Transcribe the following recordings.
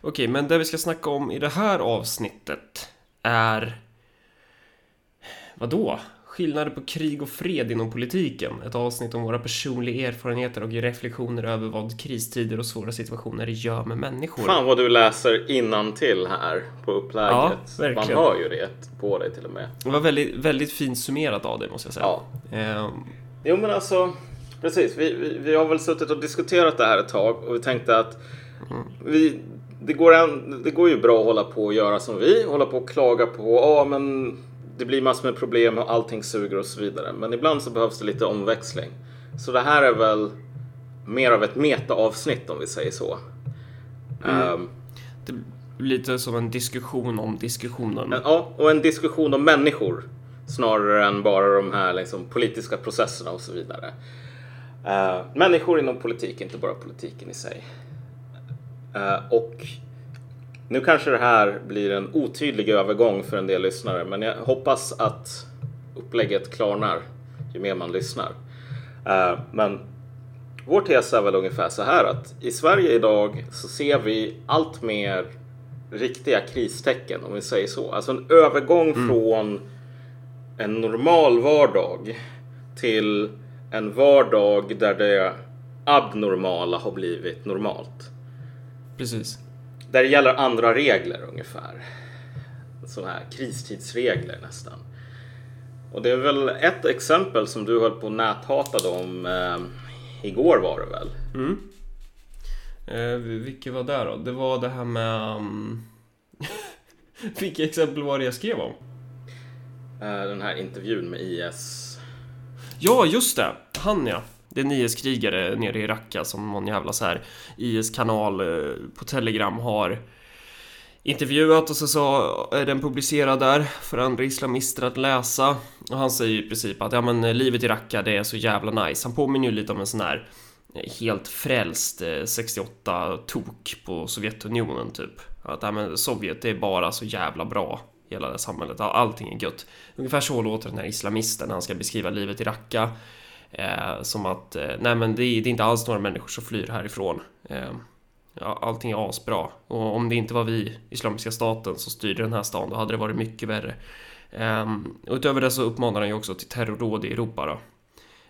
Okej, men det vi ska snacka om i det här avsnittet är... Vadå? Skillnader på krig och fred inom politiken. Ett avsnitt om våra personliga erfarenheter och reflektioner över vad kristider och svåra situationer gör med människor. Fan vad du läser innan till här på upplägget. Ja, verkligen. Man hör ju det på dig till och med. Det var väldigt, väldigt fint summerat av dig, måste jag säga. Ja. Ehm, Jo men alltså, precis. Vi, vi, vi har väl suttit och diskuterat det här ett tag och vi tänkte att vi, det, går en, det går ju bra att hålla på och göra som vi, hålla på och klaga på, ja men det blir massor med problem och allting suger och så vidare. Men ibland så behövs det lite omväxling. Så det här är väl mer av ett meta-avsnitt om vi säger så. Ehm, det blir lite som en diskussion om diskussionen. Ja, och en diskussion om människor snarare än bara de här liksom, politiska processerna och så vidare. Eh, människor inom politik, inte bara politiken i sig. Eh, och nu kanske det här blir en otydlig övergång för en del lyssnare, men jag hoppas att upplägget klarnar ju mer man lyssnar. Eh, men vår tes är väl ungefär så här att i Sverige idag så ser vi allt mer riktiga kristecken om vi säger så. Alltså en övergång från en normal vardag till en vardag där det abnormala har blivit normalt. Precis. Där det gäller andra regler ungefär. Sådana här kristidsregler nästan. Och det är väl ett exempel som du höll på näthatade om eh, igår var det väl? Eh, vilket var det då? Det var det här med... Um... Vilket exempel var det jag skrev om? Eh, den här intervjun med IS. Ja, just det! Han ja. Det är en IS-krigare nere i Raqqa som någon jävla så här IS-kanal eh, på Telegram har intervjuat och så, så är den publicerad där för andra islamister att läsa. Och han säger i princip att ja, men eh, livet i Raqqa det är så jävla nice. Han påminner ju lite om en sån här eh, helt frälst 68-tok på Sovjetunionen typ. Att ja, men Sovjet det är bara så jävla bra hela det samhället. Allting är gött. Ungefär så låter den här islamisten när han ska beskriva livet i Raqqa. Eh, som att, eh, nej men det är, det är inte alls några människor som flyr härifrån. Eh, ja, allting är asbra. Och om det inte var vi, Islamiska staten, som styrde den här stan, då hade det varit mycket värre. Eh, utöver det så uppmanar han ju också till terrorråd i Europa då.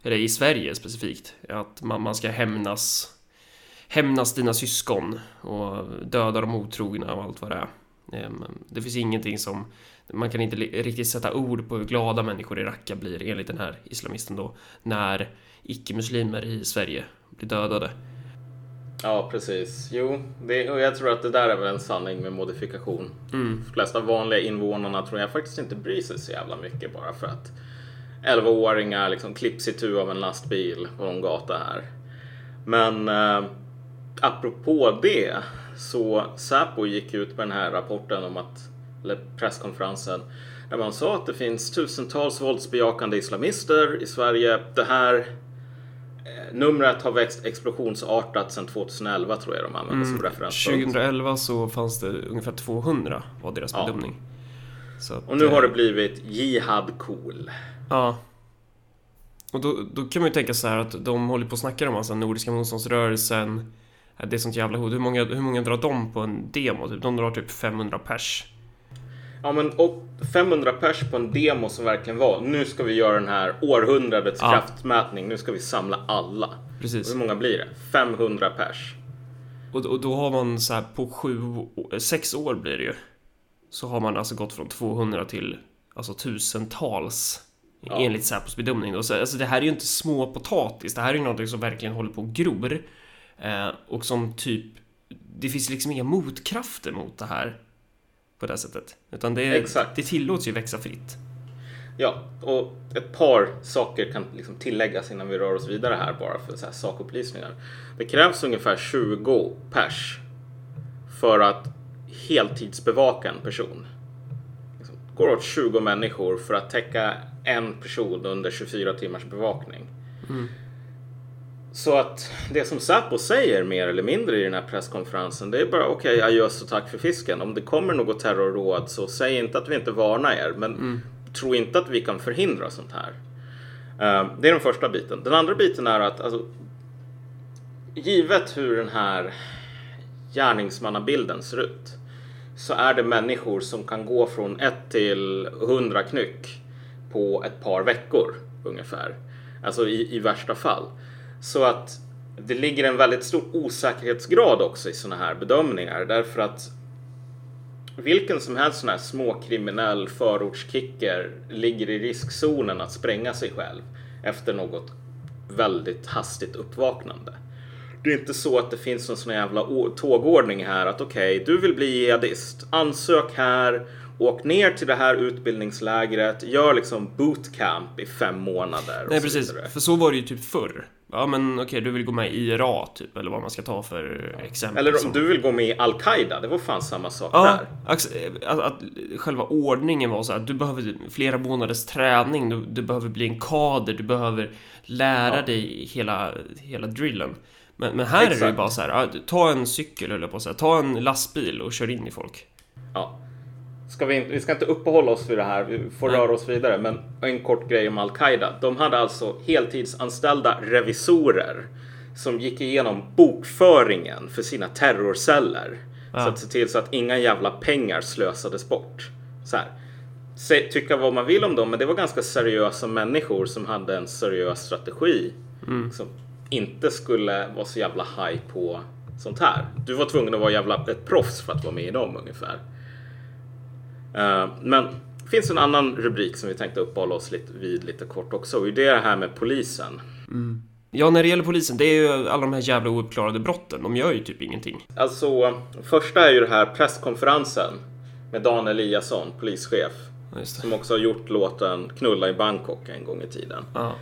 Eller i Sverige specifikt. Att man, man ska hämnas hämnas dina syskon och döda de otrogna och allt vad det är. Ehm, det finns ingenting som man kan inte riktigt sätta ord på hur glada människor i Raqqa blir enligt den här islamisten då när icke-muslimer i Sverige blir dödade. Ja, precis. Jo, det, och jag tror att det där är väl en sanning med modifikation. De flesta vanliga invånarna tror jag faktiskt inte bryr sig så jävla mycket bara för att 11-åringar liksom klipps itu av en lastbil på någon gata här. Men eh, apropå det så Säpo gick ut med den här rapporten om att, eller presskonferensen, där man sa att det finns tusentals våldsbejakande islamister i Sverige. Det här eh, numret har växt explosionsartat sedan 2011 tror jag de använder som referenspunkt. 2011 så fanns det ungefär 200 var deras Ja. bedömning. Att, Och nu har eh, det blivit jihad cool. Ja. Och då, då kan man ju tänka så här att de håller på och snackar om alltså Nordiska motståndsrörelsen. Ja, Det är sånt jävla hot. Hur många, hur många drar de på en demo? Typ, de drar typ 500 pers. Ja men och 500 pers på en demo som verkligen var nu ska vi göra den här århundradets Ja. kraftmätning. Nu ska vi samla alla. Och Precis. hur många blir det? 500 pers. Och, och då har man så här på sju, sex år blir det ju. Så har man alltså gått från 200 till alltså tusentals. Ja. Enligt Säpos bedömning då. Så, alltså det här är ju inte små potatis. Det här är ju någonting som verkligen håller på och gror. Eh, och som typ, det finns liksom inga motkrafter mot det här. På det sättet. Utan det, Exakt. det tillåts ju växa fritt. Ja, och ett par saker kan liksom tilläggas innan vi rör oss vidare här bara för så här sakupplysningar. Det krävs ungefär 20 pers för att heltidsbevaka en person. Liksom, går åt 20 människor för att täcka en person under 24 timmars bevakning. Så att det som Säpo säger mer eller mindre i den här presskonferensen det är bara okej, okay, adjöss och tack för fisken. Om det kommer något terrorråd så säg inte att vi inte varnar er, men tro inte att vi kan förhindra sånt här. Eh, det är den första biten. Den andra biten är att alltså, givet hur den här gärningsmannabilden ser ut så är det människor som kan gå från 1 till 100 knyck på ett par veckor ungefär. Alltså i, i värsta fall. Så att det ligger en väldigt stor osäkerhetsgrad också i sådana här bedömningar därför att vilken som helst sån här småkriminell förortskicker ligger i riskzonen att spränga sig själv efter något väldigt hastigt uppvaknande. Det är inte så att det finns någon sån jävla tågordning här att okej, okay, du vill bli jihadist. Ansök här, åk ner till det här utbildningslägret, gör liksom bootcamp i fem månader. Nej, precis. För så var det ju typ förr. Ja men okej, okay, du vill gå med i IRA typ, eller vad man ska ta för exempel. Eller om du vill gå med i Al-Qaida, det var fan samma sak ja, där. Att, att, att själva ordningen var så att du behöver flera månaders träning, du, du behöver bli en kader, du behöver lära ja. dig hela, hela drillen. Men, men här Exakt. är det ju bara så här, ta en cykel eller på att säga, ta en lastbil och kör in i folk. Ja. Ska vi, vi ska inte uppehålla oss vid det här, vi får Nej. röra oss vidare. Men en kort grej om Al-Qaida. De hade alltså heltidsanställda revisorer som gick igenom bokföringen för sina terrorceller. Ja. Så att se till så att inga jävla pengar slösades bort. Så här. Tycka vad man vill om dem, men det var ganska seriösa människor som hade en seriös strategi. Mm. Som inte skulle vara så jävla high på sånt här. Du var tvungen att vara jävla ett proffs för att vara med i dem ungefär. Uh, men det finns en annan rubrik som vi tänkte uppehålla oss lite vid lite kort också. Och det är det här med polisen. Mm. Ja, när det gäller polisen, det är ju alla de här jävla ouppklarade brotten. De gör ju typ ingenting. Alltså, första är ju det här presskonferensen med Dan Eliasson, polischef. Som också har gjort låten Knulla i Bangkok en gång i tiden. Ja.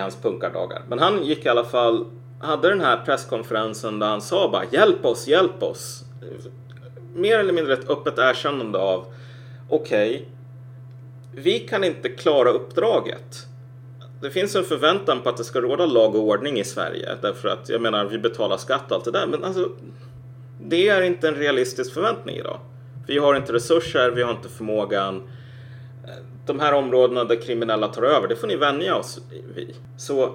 Hans punkardagar. Men han gick i alla fall, hade den här presskonferensen där han sa bara hjälp oss, hjälp oss. Mer eller mindre ett öppet erkännande av okej, okay, vi kan inte klara uppdraget. Det finns en förväntan på att det ska råda lag och ordning i Sverige därför att jag menar vi betalar skatt och allt det där men alltså det är inte en realistisk förväntning idag. Vi har inte resurser, vi har inte förmågan de här områdena där kriminella tar över, det får ni vänja oss vid. Så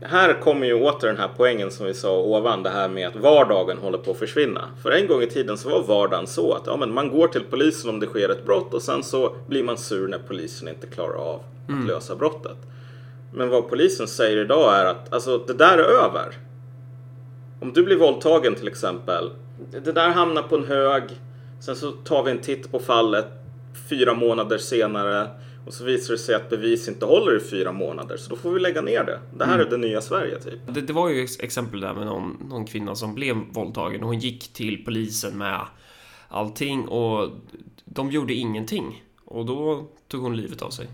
här kommer ju åter den här poängen som vi sa ovan, det här med att vardagen håller på att försvinna. För en gång i tiden så var vardagen så att ja, men man går till polisen om det sker ett brott och sen så blir man sur när polisen inte klarar av att mm. lösa brottet. Men vad polisen säger idag är att alltså, det där är över. Om du blir våldtagen till exempel, det där hamnar på en hög, sen så tar vi en titt på fallet, fyra månader senare och så visar det sig att bevis inte håller i fyra månader så då får vi lägga ner det. Det här mm. är det nya Sverige typ. Det, det, var ju exempel där med någon, någon kvinna som blev våldtagen och hon gick till polisen med allting och de gjorde ingenting och då tog hon livet av sig.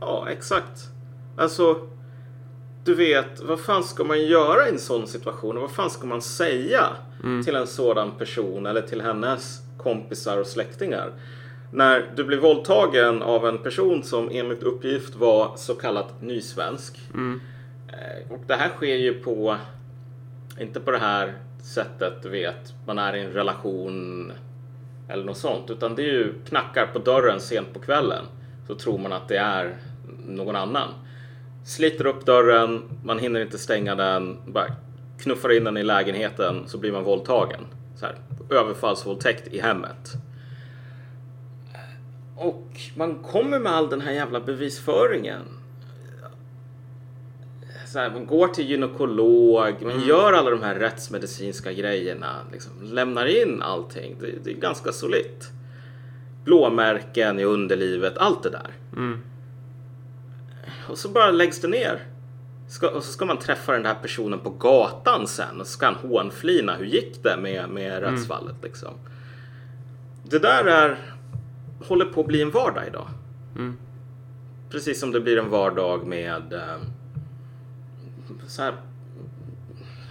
Ja, exakt. Alltså, du vet, vad fan ska man göra i en sån situation? Och vad fan ska man säga mm. till en sådan person eller till hennes kompisar och släktingar? När du blir våldtagen av en person som enligt uppgift var så kallat nysvensk. Mm. Eh, och det här sker ju på, inte på det här sättet du vet, man är i en relation eller något sånt, utan det är ju knackar på dörren sent på kvällen så tror man att det är någon annan. Sliter upp dörren, man hinner inte stänga den, bara knuffar in den i lägenheten så blir man våldtagen. Så här, överfallsvåldtäkt i hemmet. Och man kommer med all den här jävla bevisföringen. Så här, man går till gynekolog, man mm. gör alla de här rättsmedicinska grejerna. Liksom, lämnar in allting. Det, det, är ganska solitt. Blåmärken i underlivet, allt det där. Mm. Och så bara läggs det ner. Ska, och så ska man träffa den här personen på gatan sen och så ska han hånflina. Hur gick det med, med mm. rättsfallet liksom? Det där är håller på att bli en vardag idag. Mm. Precis som det blir en vardag med eh, så här,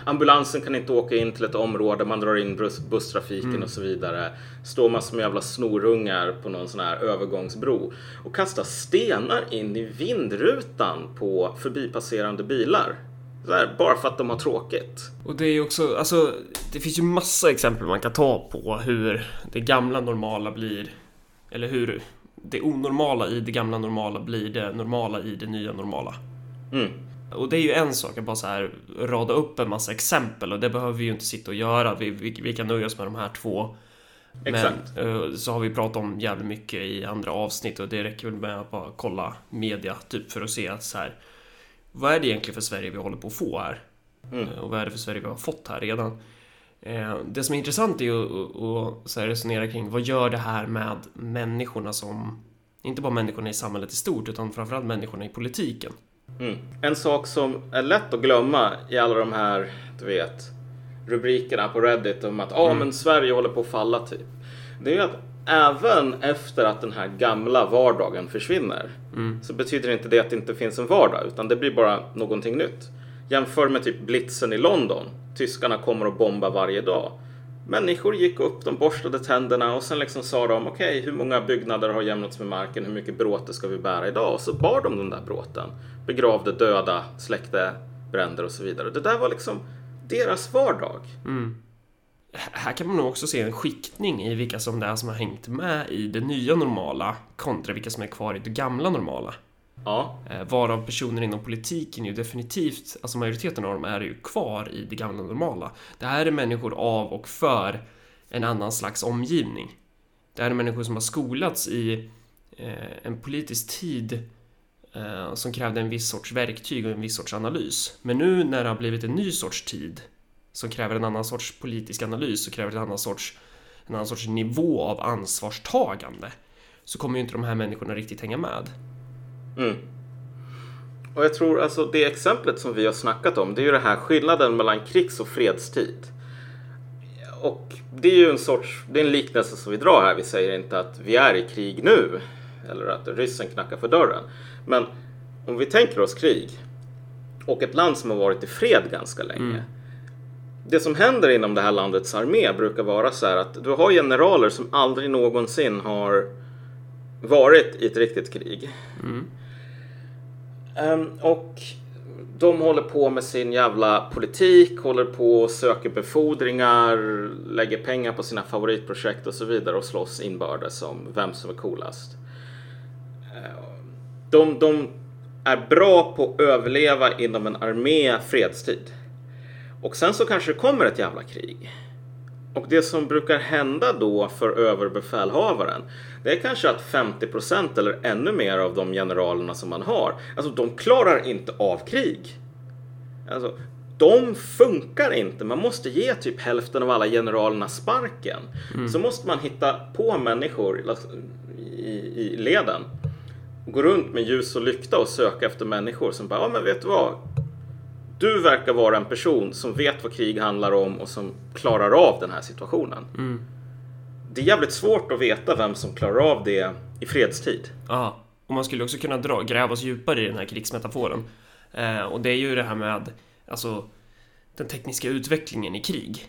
ambulansen kan inte åka in till ett område, man drar in buss, busstrafiken Mm. och så vidare. Står man som jävla snorungar på någon sån här övergångsbro och kastar stenar in i vindrutan på förbipasserande bilar. Här, bara för att de har tråkigt. Och det är också, alltså, det finns ju massa exempel man kan ta på hur det gamla normala blir, eller hur det onormala i det gamla normala blir det normala i det nya normala. Mm. Och det är ju en sak att bara så här rada upp en massa exempel och det behöver vi ju inte sitta och göra. Vi, vi, vi kan nöja oss med de här två. Exakt. Men eh, så har vi pratat om jävligt mycket i andra avsnitt och det räcker väl med att bara kolla media typ för att se att så här. Vad är det egentligen för Sverige vi håller på att få här? Mm. Eh, Och vad är det för Sverige vi har fått här redan? Eh, Det som är intressant är ju att- resonera kring vad gör det här med människorna som inte bara människorna i samhället i stort utan framförallt människorna i politiken. Mm. En sak som är lätt att glömma i alla de här, du vet, rubrikerna på Reddit om att ah, men Sverige håller på att falla typ. Det är att även efter att den här gamla vardagen försvinner så betyder inte det att det inte finns en vardag utan det blir bara någonting nytt. Jämför med typ blitzen i London. Tyskarna kommer att bomba varje dag. Människor gick upp, de borstade tänderna och sen liksom sa de okej, hur många byggnader har jämnats med marken, hur mycket bråte ska vi bära idag? Och så bar de den där bråten. Begravde döda, släckte bränder och så vidare. Det där var liksom deras vardag. Mm. Här kan man nog också se en skiktning i vilka som det är som har hängt med i det nya normala kontra vilka som är kvar i det gamla normala. Ja, eh, Varav personer inom politiken ju definitivt, alltså majoriteten av dem är ju kvar i det gamla normala. Det här är människor av och för en annan slags omgivning. Det här är människor som har skolats i eh, en politisk tid eh, som krävde en viss sorts verktyg och en viss sorts analys. Men nu när det har blivit en ny sorts tid som kräver en annan sorts politisk analys och kräver en annan sorts, en annan sorts nivå av ansvarstagande så kommer ju inte de här människorna riktigt hänga med. Mm. Och jag tror alltså det exemplet som vi har snackat om, det är ju det här skillnaden mellan krigs och fredstid. Och det är ju en sorts, det är en liknelse som vi drar här. Vi säger inte att vi är i krig nu eller att ryssen knackar för dörren. Men om vi tänker oss krig och ett land som har varit i fred ganska länge. Det som händer inom det här landets armé brukar vara så här att du har generaler som aldrig någonsin har varit i ett riktigt krig. Ehm, Ehm, och de håller på med sin jävla politik, håller på och söker befordringar, lägger pengar på sina favoritprojekt och så vidare och slåss inbördes om vem som är coolast. Ehm, de, de är bra på att överleva inom en armé fredstid. Och sen så kanske det kommer ett jävla krig. Och det som brukar hända då för överbefälhavaren det är kanske att 50% eller ännu mer av de generalerna som man har, alltså de klarar inte av krig. Alltså, de funkar inte. Man måste ge typ hälften av alla generalerna sparken. Så måste man hitta på människor i, i leden. Gå runt med ljus och lykta och söka efter människor som bara, ja men vet du vad? Du verkar vara en person som vet vad krig handlar om och som klarar av den här situationen. Det är jävligt svårt att veta vem som klarar av det i fredstid. Ja, och man skulle också kunna dra, gräva oss djupare i den här krigsmetaforen. Eh, och det är ju det här med alltså, den tekniska utvecklingen i krig.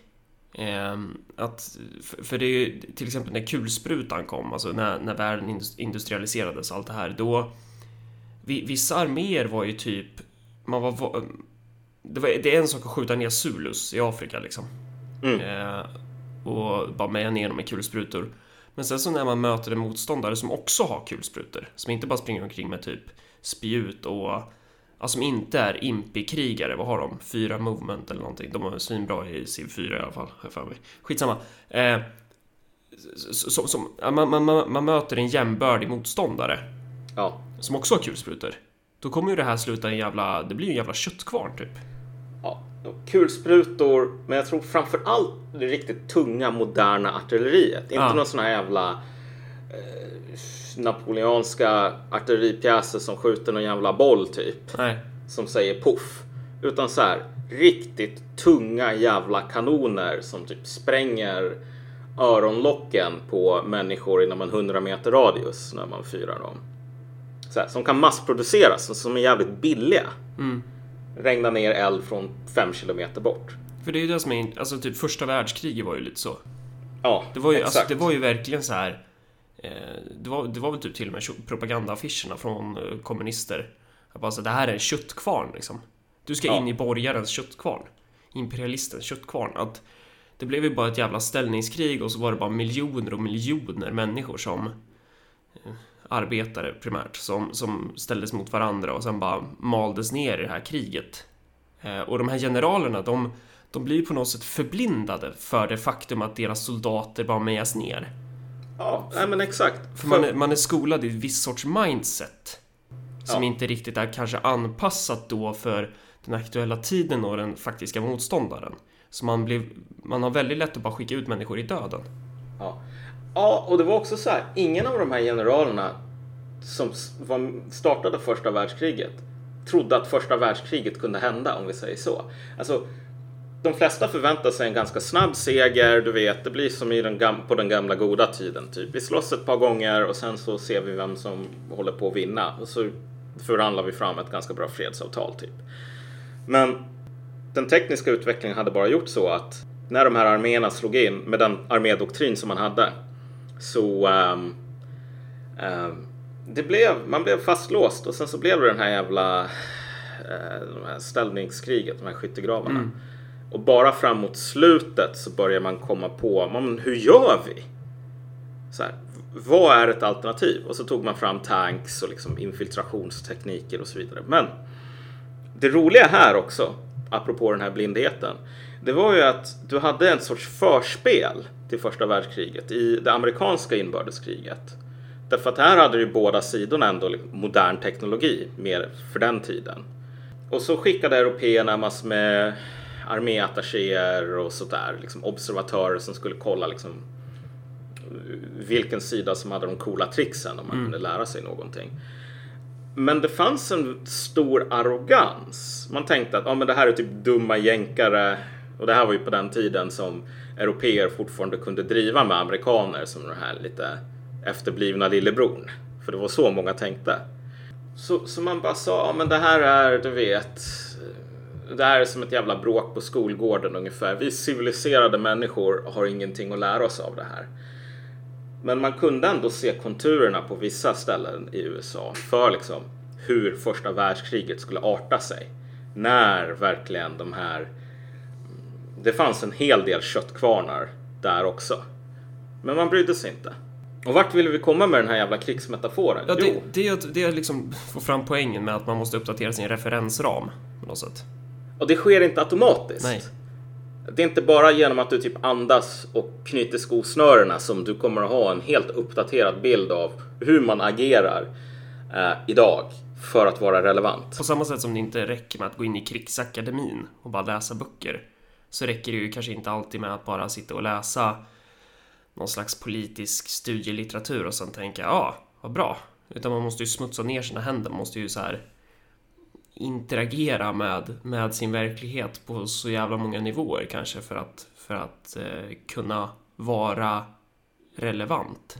Eh, att, för, för det är ju till exempel när kulsprutan kom, alltså när, när världen indus- industrialiserades och allt det här, då vi, vissa arméer var ju typ, man var, va- det, var, det är en sak att skjuta ner Zulus i Afrika liksom. Mm. Eh, och bara meja ner dem med kulsprutor. Men sen så när man möter en motståndare som också har kulsprutor, som inte bara springer omkring med typ spjut och ja, som inte är impi-krigare, vad har de? Fyra movement eller någonting. De är svinbra i Civ 4 i alla fall, har för mig. Skitsamma. Eh, som, som, man, man, man möter en jämbördig motståndare Ja. som också har kulsprutor. Då kommer ju det här sluta i en jävla, det blir en jävla köttkvarn typ. ja. Kulsprutor, men jag tror framför allt det riktigt tunga moderna artilleriet. Inte Ja. någon sån här jävla eh, napoleanska artilleripjäser som skjuter någon jävla boll typ. Nej. som säger puff. Utan så här riktigt tunga jävla kanoner som typ spränger öronlocken på människor inom en 100 meter radius när man fyrar dem. Så här, som kan massproduceras och som är jävligt billiga. Regna ner eld från 5 kilometer bort. För det är ju det som är, alltså typ första världskriget var ju lite så. Ja, Det var ju, exakt. alltså, det var ju verkligen så här. Eh, det, var, det var väl typ till och med propagandaaffischerna från eh, kommunister. Att bara så, det här är en köttkvarn liksom. Du ska Ja. in i borgarens köttkvarn. Imperialistens köttkvarn. Att det blev ju bara ett jävla ställningskrig och så var det bara miljoner och miljoner människor som eh, arbetare primärt som, som ställdes mot varandra och sen bara maldes ner i det här kriget. Eh, och de här generalerna, de, de blir på något sätt förblindade för det faktum att deras soldater bara mejas ner. Ja, nej men exakt. För man är, man är skolad i ett visst sorts mindset. Som Ja. inte riktigt är kanske anpassat då för den aktuella tiden och den faktiska motståndaren. Så man, blir, man har väldigt lätt att bara skicka ut människor i döden. Ja ja, och det var också så här. Ingen av de här generalerna som startade första världskriget trodde att första världskriget kunde hända, om vi säger så. Alltså, de flesta förväntar sig en ganska snabb seger, du vet, det blir som i den på den gamla goda tiden. Typ. Vi slåss ett par gånger och sen så ser vi vem som håller på att vinna. Och så förhandlar vi fram ett ganska bra fredsavtal, typ. Men den tekniska utvecklingen hade bara gjort så att när de här arméerna slog in med den armédoktrin som man hade så ehm, ehm, det blev, man blev fastlåst och sen så blev det den här jävla eh, de här ställningskriget, de här skyttegravarna. Och bara framåt slutet så börjar man komma på, men hur gör vi? Så här, vad är ett alternativ? Och så tog man fram tanks och liksom infiltrationstekniker och så vidare. Men det roliga här också, apropå den här blindheten, det var ju att du hade en sorts förspel till första världskriget i det amerikanska inbördeskriget. Därför att här hade ju båda sidorna ändå modern teknologi mer för den tiden. Och så skickade européerna massor med arméattachéer och sådär, liksom observatörer som skulle kolla liksom vilken sida som hade de coola tricksen om man kunde lära sig någonting. Men det fanns en stor arrogans. Man tänkte att ja, men det här är typ dumma jänkare. Och det här var ju på den tiden som europeer fortfarande kunde driva med amerikaner som den här lite efterblivna lillebror. För det var så många tänkte. Så, så man bara sa, ja men det här är, du vet, eh, det här är som ett jävla bråk på skolgården ungefär. Vi civiliserade människor har ingenting att lära oss av det här. Men man kunde ändå se konturerna på vissa ställen i USA för liksom hur första världskriget skulle arta sig. När verkligen de här... Det fanns en hel del köttkvarnar där också. Men man brydde sig inte. Och vart ville vi komma med den här jävla krigsmetaforen? Ja, det, det är att det är liksom få fram poängen med att man måste uppdatera sin referensram på något sätt. och det sker inte automatiskt. Nej. Det är inte bara genom att du typ andas och knyter skosnörena som du kommer att ha en helt uppdaterad bild av hur man agerar eh, idag för att vara relevant. På samma sätt som det inte räcker med att gå in i krigsakademin och bara läsa böcker så räcker det ju kanske inte alltid med att bara sitta och läsa någon slags politisk studielitteratur och sen tänka ja, vad bra. Utan man måste ju smutsa ner sina händer, man måste ju så här interagera med, med sin verklighet på så jävla många nivåer kanske för att, för att eh, kunna vara relevant.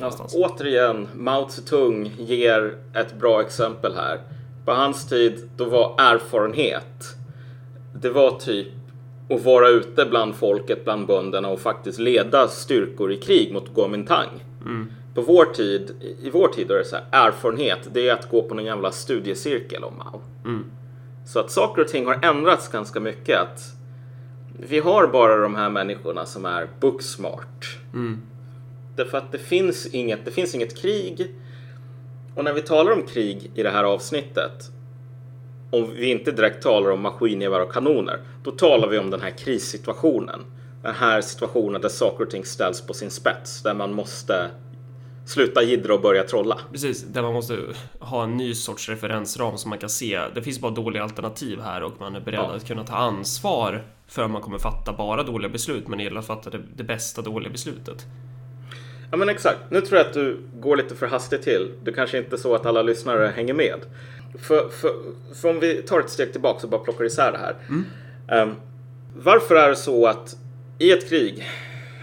Ja, återigen, Mao Zedong ger ett bra exempel här. På hans tid, då var erfarenhet, det var typ att vara ute bland folket, bland bönderna och faktiskt leda styrkor i krig mot Kuomintang. På vår tid, i- vår tid är det så här, erfarenhet, det är att gå på någon jävla studiecirkel om Mao. Så att saker och ting har ändrats ganska mycket. Att vi har bara de här människorna som är booksmart. Därför att det finns, inget, det finns inget krig. Och när vi talar om krig i det här avsnittet, om vi inte direkt talar om maskingevär och kanoner, då talar vi om den här krissituationen. Den här situationen där saker och ting ställs på sin spets, där man måste sluta jiddra och börja trolla. Precis, där man måste ha en ny sorts referensram som man kan se. Det finns bara dåliga alternativ här och man är beredd Ja. att kunna ta ansvar för att man kommer fatta bara dåliga beslut, men det gäller att fatta det, det bästa dåliga beslutet. Ja men exakt. Nu tror jag att du går lite för hastigt till. Det kanske inte är så att alla lyssnare hänger med. För, för, för om vi tar ett steg tillbaka och bara plockar isär det här. Ehm, varför är det så att i ett krig,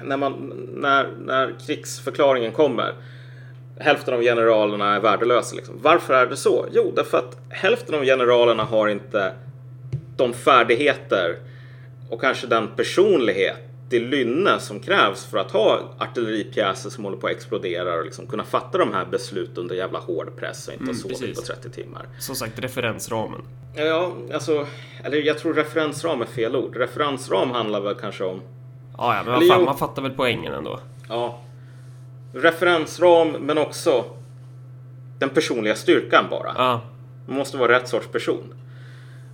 när, man, när, när krigsförklaringen kommer, hälften av generalerna är värdelösa. Liksom. Varför är det så? Jo, därför att hälften av generalerna har inte de färdigheter och kanske den personlighet det lynne som krävs för att ha artilleripjäser som håller på att explodera och liksom kunna fatta de här besluten under jävla hård press och inte Mm, ha sovit precis. på 30 timmar. Som sagt, referensramen. Ja, alltså, eller jag tror referensram är fel ord. Referensram handlar väl kanske om, Ja, ja, men Eller fan, man fattar väl poängen ändå. ja, referensram men också den personliga styrkan bara. Ja, Man måste vara rätt sorts person.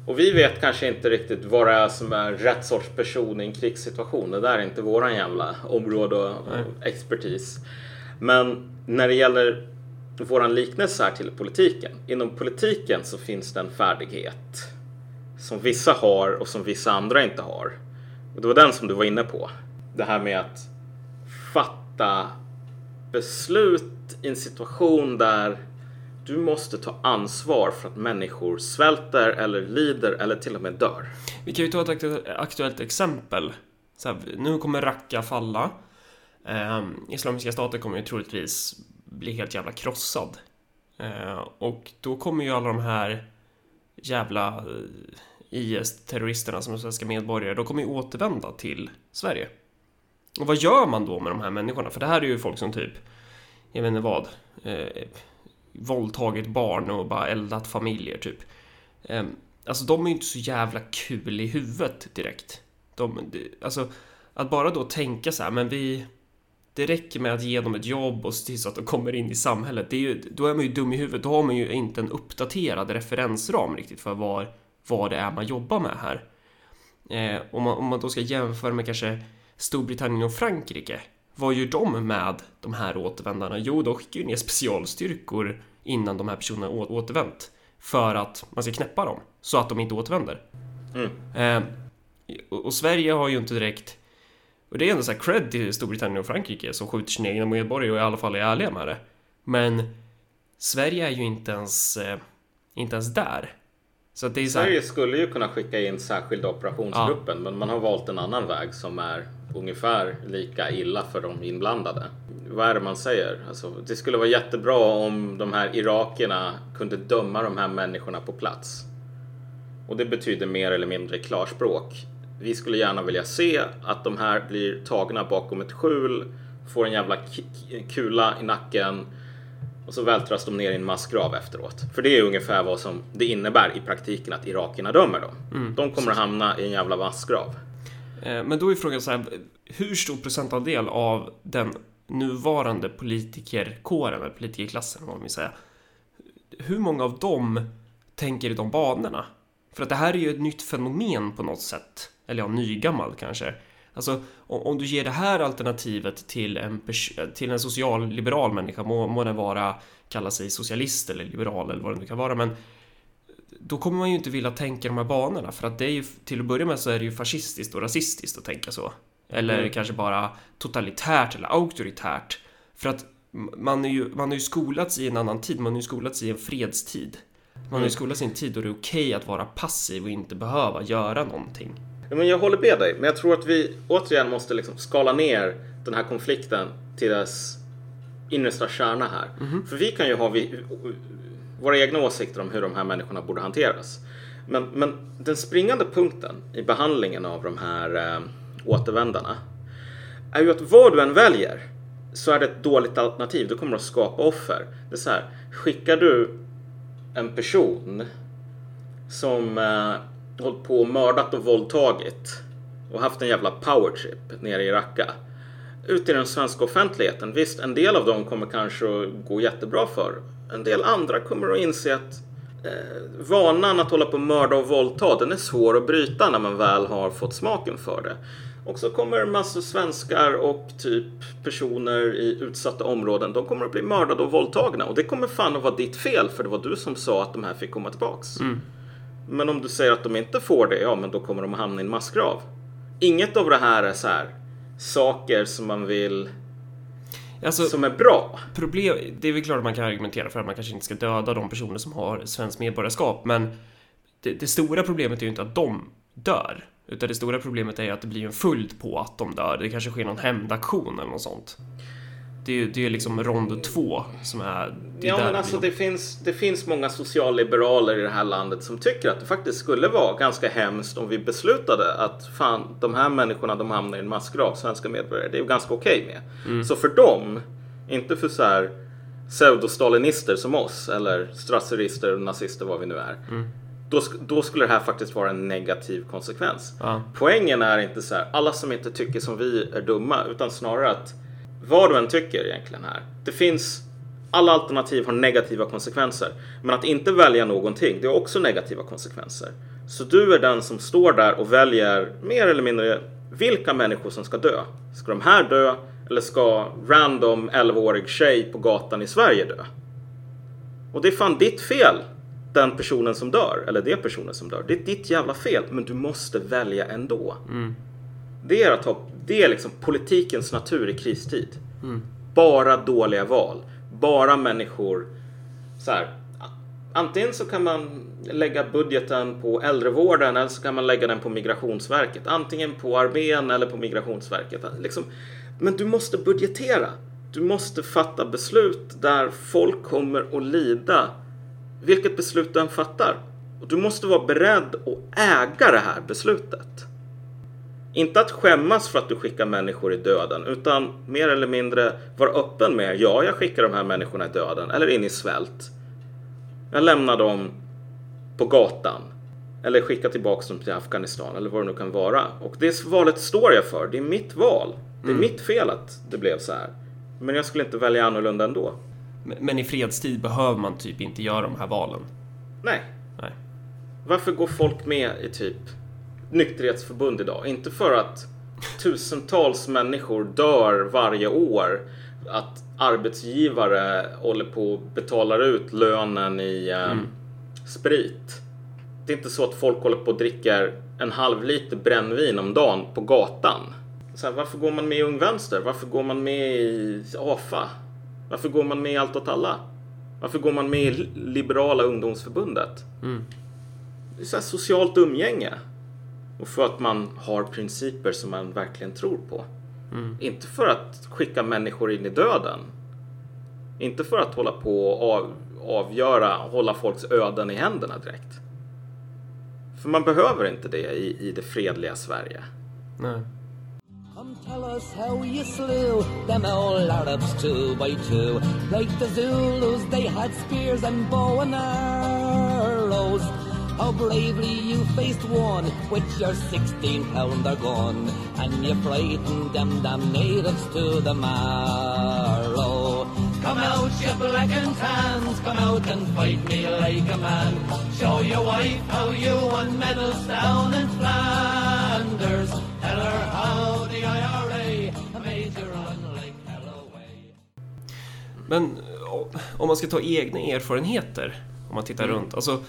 Och vi vet kanske inte riktigt vad det är som är rätt sorts person i en krigssituation. Det där är inte våran jävla område och Nej. expertis. Men när det gäller våran liknelse här till politiken. Inom politiken så finns det en färdighet som vissa har och som vissa andra inte har. Och det var den som du var inne på. Det här med att fatta beslut i en situation där du måste ta ansvar för att människor svälter eller lider eller till och med dör. vi kan ju ta ett aktu- aktuellt exempel. Så här, nu kommer Raqqa falla. Eh, Islamiska staten kommer ju troligtvis bli helt jävla krossad. Eh, och då kommer ju alla de här jävla eh, IS-terroristerna som är svenska medborgare, de kommer ju återvända till Sverige. Och vad gör man då med de här människorna? För det här är ju folk som typ, jag vet inte vad, eh, våldtagit barn och bara eldat familjer typ. Ehm, alltså de är ju inte så jävla kul i huvudet direkt. De, alltså, att bara då tänka så här, men vi... Det räcker med att ge dem ett jobb och se till så att de kommer in i samhället. Det är ju, då är man ju dum i huvudet. Då har man ju inte en uppdaterad referensram riktigt för vad, vad det är man jobbar med här. Eh, om, man, om man då ska jämföra med kanske Storbritannien och Frankrike. Vad gör de med de här återvändarna? Jo, de skickar ju ner specialstyrkor innan de här personerna återvänt. För att man ska knäppa dem, så att de inte återvänder. Mm. Eh, och, och Sverige har ju inte direkt... Och det är ändå så här cred till Storbritannien och Frankrike som skjuter sina egna medborgare och i alla fall är ärliga med det. Men Sverige är ju inte ens, eh, inte ens där. Så det är så här, Sverige skulle ju kunna skicka in särskilda operationsgruppen men man har valt en annan väg som är ungefär lika illa för de inblandade. Vad är det man säger? Alltså, det skulle vara jättebra om de här irakierna kunde döma de här människorna på plats. Och det betyder mer eller mindre klarspråk. Vi skulle gärna vilja se att de här blir tagna bakom ett skjul, får en jävla kula i nacken och så vältras de ner i en massgrav efteråt. För det är ungefär vad som det innebär i praktiken att irakierna dömer dem. De kommer att hamna i en jävla massgrav. Eh, Men då är frågan så här, hur stor procentandel av den nuvarande politikerkåren, eller politikerklassen vad man vill säga, hur många av dem tänker i de banorna? För att det här är ju ett nytt fenomen på något sätt. Eller ja, nygammalt kanske. Alltså, om, om du ger det här alternativet till en, till en social-liberal människa, må, må den vara, kalla sig socialist eller liberal eller vad det nu kan vara, men då kommer man ju inte vilja tänka de här banorna för att det är ju till att börja med så är det ju fascistiskt och rasistiskt att tänka så. Eller Mm. kanske bara totalitärt eller auktoritärt. För att man är ju, man har ju skolats i en annan tid, man har ju skolats i en fredstid. Man har ju Mm. skolats i en tid då det är okej att vara passiv och inte behöva göra någonting. Men jag håller med dig, men jag tror att vi återigen måste liksom skala ner den här konflikten till dess innersta kärna här. För vi kan ju ha vi, våra egna åsikter om hur de här människorna borde hanteras. Men, men den springande punkten i behandlingen av de här eh, återvändarna är ju att vad du än väljer så är det ett dåligt alternativ. Du kommer att skapa offer. Det är så här, skickar du en person som eh, hållit på och mördat och våldtagit och haft en jävla powertrip nere i Raqqa. Ut i den svenska offentligheten. Visst, en del av dem kommer kanske att gå jättebra för. En del andra kommer att inse att eh, vanan att hålla på och mörda och våldta, den är svår att bryta när man väl har fått smaken för det. Och så kommer massor svenskar och typ personer i utsatta områden, de kommer att bli mördade och våldtagna. Och det kommer fan att vara ditt fel, för det var du som sa att de här fick komma tillbaks. Mm. Men om du säger att de inte får det, ja men då kommer de att hamna i en massgrav. Inget av det här är så här saker som man vill, Alltså, som är bra. problem, det är väl klart att man kan argumentera för att man kanske inte ska döda de personer som har svenskt medborgarskap, men det, det stora problemet är ju inte att de dör, utan det stora problemet är ju att det blir en följd på att de dör. Det kanske sker någon hämndaktion eller något sånt. Det är ju det är liksom rond två som är... Det är Ja, men alltså det finns, det finns många socialliberaler i det här landet som tycker att det faktiskt skulle vara ganska hemskt om vi beslutade att fan, de här människorna de hamnar i en massgrav, svenska medborgare, det är ju ganska okej med. Så för dem, inte för så här pseudostalinister som oss eller strasserister, nazister, vad vi nu är. Då, sk- då skulle det här faktiskt vara en negativ konsekvens. Ja. Poängen är inte så här, alla som inte tycker som vi är dumma, utan snarare att vad du än tycker egentligen här. Det finns, alla alternativ har negativa konsekvenser. Men att inte välja någonting, det har också negativa konsekvenser. Så du är den som står där och väljer mer eller mindre vilka människor som ska dö. Ska de här dö? Eller ska random 11-årig tjej på gatan i Sverige dö? Och det är fan ditt fel, den personen som dör, eller det personen som dör. Det är ditt jävla fel, men du måste välja ändå. Mm. Det är, att ha, det är liksom politikens natur i kristid. Bara dåliga val. Bara människor... Så här, antingen så kan man lägga budgeten på äldrevården eller så kan man lägga den på Migrationsverket. Antingen på armén eller på Migrationsverket. Liksom, men du måste budgetera. Du måste fatta beslut där folk kommer att lida. Vilket beslut du än fattar. Och du måste vara beredd att äga det här beslutet. Inte att skämmas för att du skickar människor i döden, utan mer eller mindre vara öppen med, ja, jag skickar de här människorna i döden, eller in i svält. Jag lämnar dem på gatan. Eller skickar tillbaka dem till Afghanistan, eller vad det nu kan vara. Och det valet står jag för, det är mitt val. Det är mitt fel att det blev så här. Men jag skulle inte välja annorlunda ändå. Men i fredstid behöver man typ inte göra de här valen. Nej. Nej. Varför går folk med i typ nykterhetsförbund idag? Inte för att tusentals människor dör varje år. Att arbetsgivare håller på och betalar ut lönen i eh, sprit. Det är inte så att folk håller på och dricker en halv liter brännvin om dagen på gatan. Så här, varför går man med i Ung Vänster? Varför går man med i AFA? Varför går man med i Allt åt alla? Varför går man med i Liberala ungdomsförbundet? Det är så här socialt umgänge. Och för att man har principer som man verkligen tror på. Inte för att skicka människor in i döden. Inte för att hålla på och av, avgöra, hålla folks öden i händerna direkt. För man behöver inte det i, i det fredliga Sverige. Nej. Come tell us how you slew them old Arabs two by two. Like the Zulus, they had spears and bow and arrows. How bravely you faced one with your 16 pounder gun. And you frightened them damn natives to the marrow. Come out, you black and tans, come out and fight me like a man. Show your wife how you won medals down in Flanders. Tell her how the IRA made you run like hell away. Men o- om man ska ta egna erfarenheter, om man tittar runt. Alltså,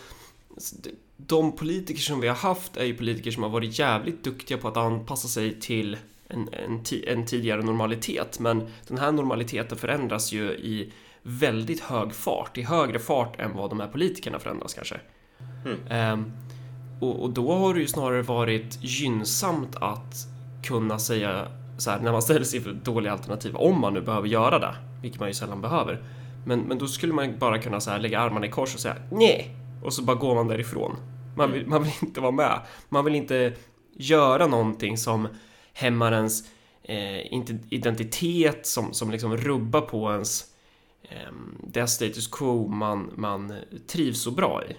de politiker som vi har haft är ju politiker som har varit jävligt duktiga på att anpassa sig till en, en, en tidigare normalitet. Men den här normaliteten förändras ju i väldigt hög fart, i högre fart än vad de här politikerna förändras kanske. Ehm, och, och då har det ju snarare varit gynnsamt att kunna säga så här, när man ställer sig för dåliga alternativ, om man nu behöver göra det, vilket man ju sällan behöver. Men, men då skulle man bara kunna så här, lägga armarna i kors och säga nej, och så bara går man därifrån. Man vill, man vill inte vara med. Man vill inte göra någonting som hämmar ens eh, identitet, som, som liksom rubbar på ens eh, det status quo man, man trivs så bra i.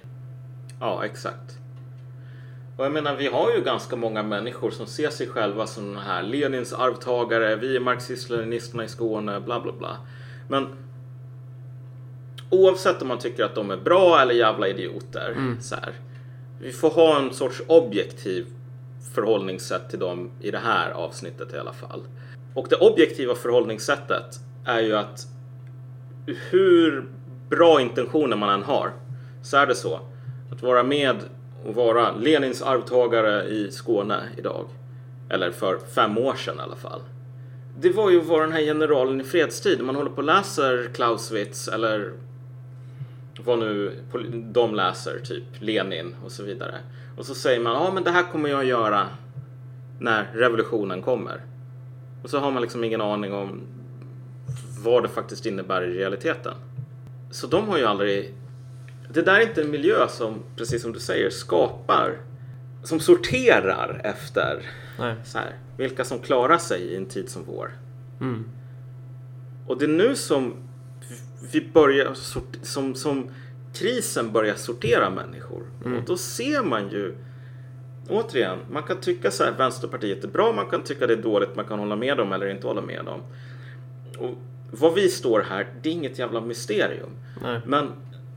Ja, exakt. Och jag menar, vi har ju ganska många människor som ser sig själva som den här Lenins arvtagare, vi är marxist-leninisterna i Skåne, bla bla bla. Men oavsett om man tycker att de är bra eller jävla idioter, så här, vi får ha en sorts objektiv förhållningssätt till dem i det här avsnittet i alla fall. Och det objektiva förhållningssättet är ju att hur bra intentioner man än har så är det så att vara med och vara Lenins arvtagare i Skåne idag eller för fem år sedan i alla fall. Det var ju att vara den här generalen i fredstid. Man håller på och läser Clausewitz eller vad nu de läser, typ Lenin och så vidare. Och så säger man, ja men det här kommer jag göra när revolutionen kommer. Och så har man liksom ingen aning om vad det faktiskt innebär i realiteten. Så de har ju aldrig... Det där är inte en miljö som, precis som du säger, skapar, som sorterar efter här, vilka som klarar sig i en tid som vår. Mm. Och det är nu som vi börjar sort- som, som krisen börjar sortera människor. Och då ser man ju återigen, man kan tycka så här Vänsterpartiet är bra, man kan tycka det är dåligt, man kan hålla med dem eller inte hålla med dem. Och vad vi står här, det är inget jävla mysterium. Nej. Men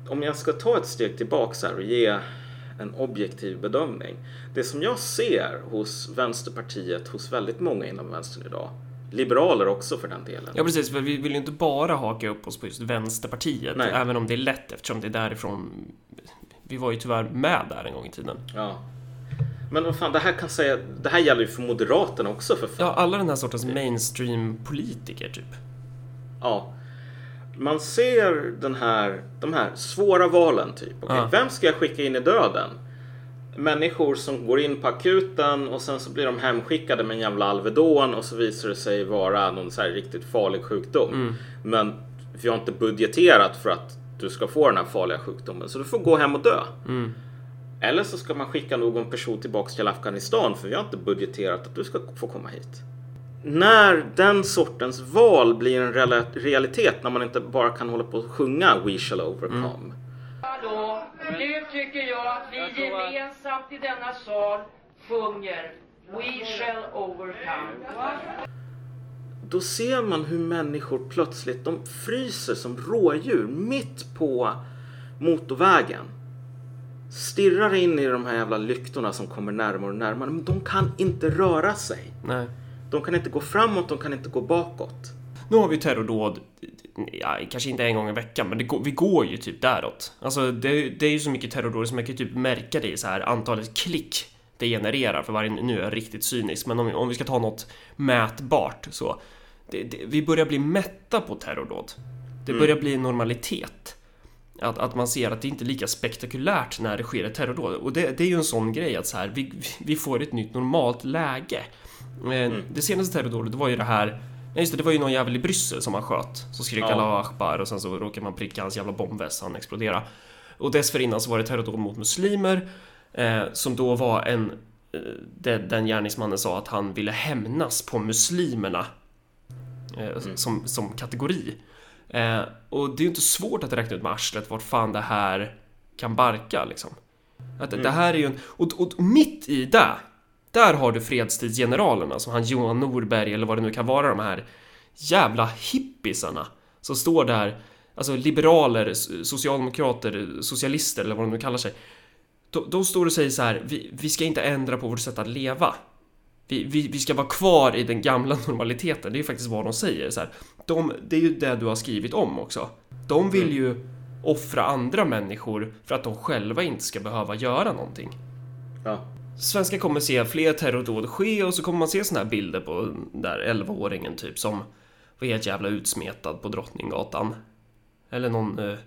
om jag ska ta ett steg tillbaks här och ge en objektiv bedömning. Det som jag ser hos Vänsterpartiet, hos väldigt många inom vänstern idag, liberaler också för den delen. Ja, precis. För vi vill ju inte bara haka upp oss på just Vänsterpartiet, Nej. även om det är lätt eftersom det är därifrån vi var ju tyvärr med där en gång i tiden. Ja. Men vad fan, det här kan säga, det här gäller ju för Moderaterna också för fan. Ja, alla den här sortens mainstream-politiker, typ. Ja. Man ser den här, de här svåra valen typ. Okej, Ja. Vem ska jag skicka in i döden? Människor som går in på akuten och sen så blir de hemskickade med en jävla Alvedon och så visar det sig vara någon så här riktigt farlig sjukdom. Mm. Men vi har inte budgeterat för att du ska få den här farliga sjukdomen så du får gå hem och dö. Mm. Eller så ska man skicka någon person tillbaks till Afghanistan för vi har inte budgeterat att du ska få komma hit. När den sortens val blir en realitet, när man inte bara kan hålla på och sjunga We shall overcome. Hallå, nu tycker jag att vi gemensamt i denna sal sjunger We shall overcome. Då ser man hur människor plötsligt, de fryser som rådjur mitt på motorvägen. Stirrar in i de här jävla lyktorna som kommer närmare och närmare. Men de kan inte röra sig. Nej. De kan inte gå framåt, de kan inte gå bakåt. Nu har vi terrordåd, ja, kanske inte en gång i veckan, men går, vi går ju typ däråt. Alltså, det, det är ju så mycket terrordåd som man kan typ märka det i så här antalet klick det genererar för varje, nu är jag riktigt cynisk, men om, om vi ska ta något mätbart så. Det, det, vi börjar bli mätta på terrordåd. Det börjar bli en normalitet. Att, att man ser att det inte är lika spektakulärt när det sker ett terrordåd. Och det, det är ju en sån grej att så här, vi, vi får ett nytt normalt läge. Eh, Det senaste terrordådet det var ju det här Ja just det, det var ju någon jävel i Bryssel som man sköt. Så skrek Ja. alla Akbar och sen så råkade man pricka hans jävla bombväst så han exploderade. Och dessförinnan så var det terrordåd mot muslimer. Eh, som då var en... Eh, den, den gärningsmannen sa att han ville hämnas på muslimerna. Eh, som, som kategori. Eh, och det är ju inte svårt att räkna ut med arslet vart fan det här kan barka liksom. Att det här är ju en... Och, och mitt i det, där har du fredstidsgeneralerna som han Johan Norberg eller vad det nu kan vara, de här jävla hippisarna som står där, alltså liberaler, socialdemokrater, socialister eller vad de nu kallar sig. De, de står och säger så här, vi, vi ska inte ändra på vårt sätt att leva. Vi, vi, vi ska vara kvar i den gamla normaliteten, det är ju faktiskt vad de säger. Så här. De, det är ju det du har skrivit om också. De vill ju offra andra människor för att de själva inte ska behöva göra någonting. Ja. Svenskar kommer se fler terrordåd ske och så kommer man se såna här bilder på den där 11-åringen typ som var helt jävla utsmetad på Drottninggatan. Eller någon, eh,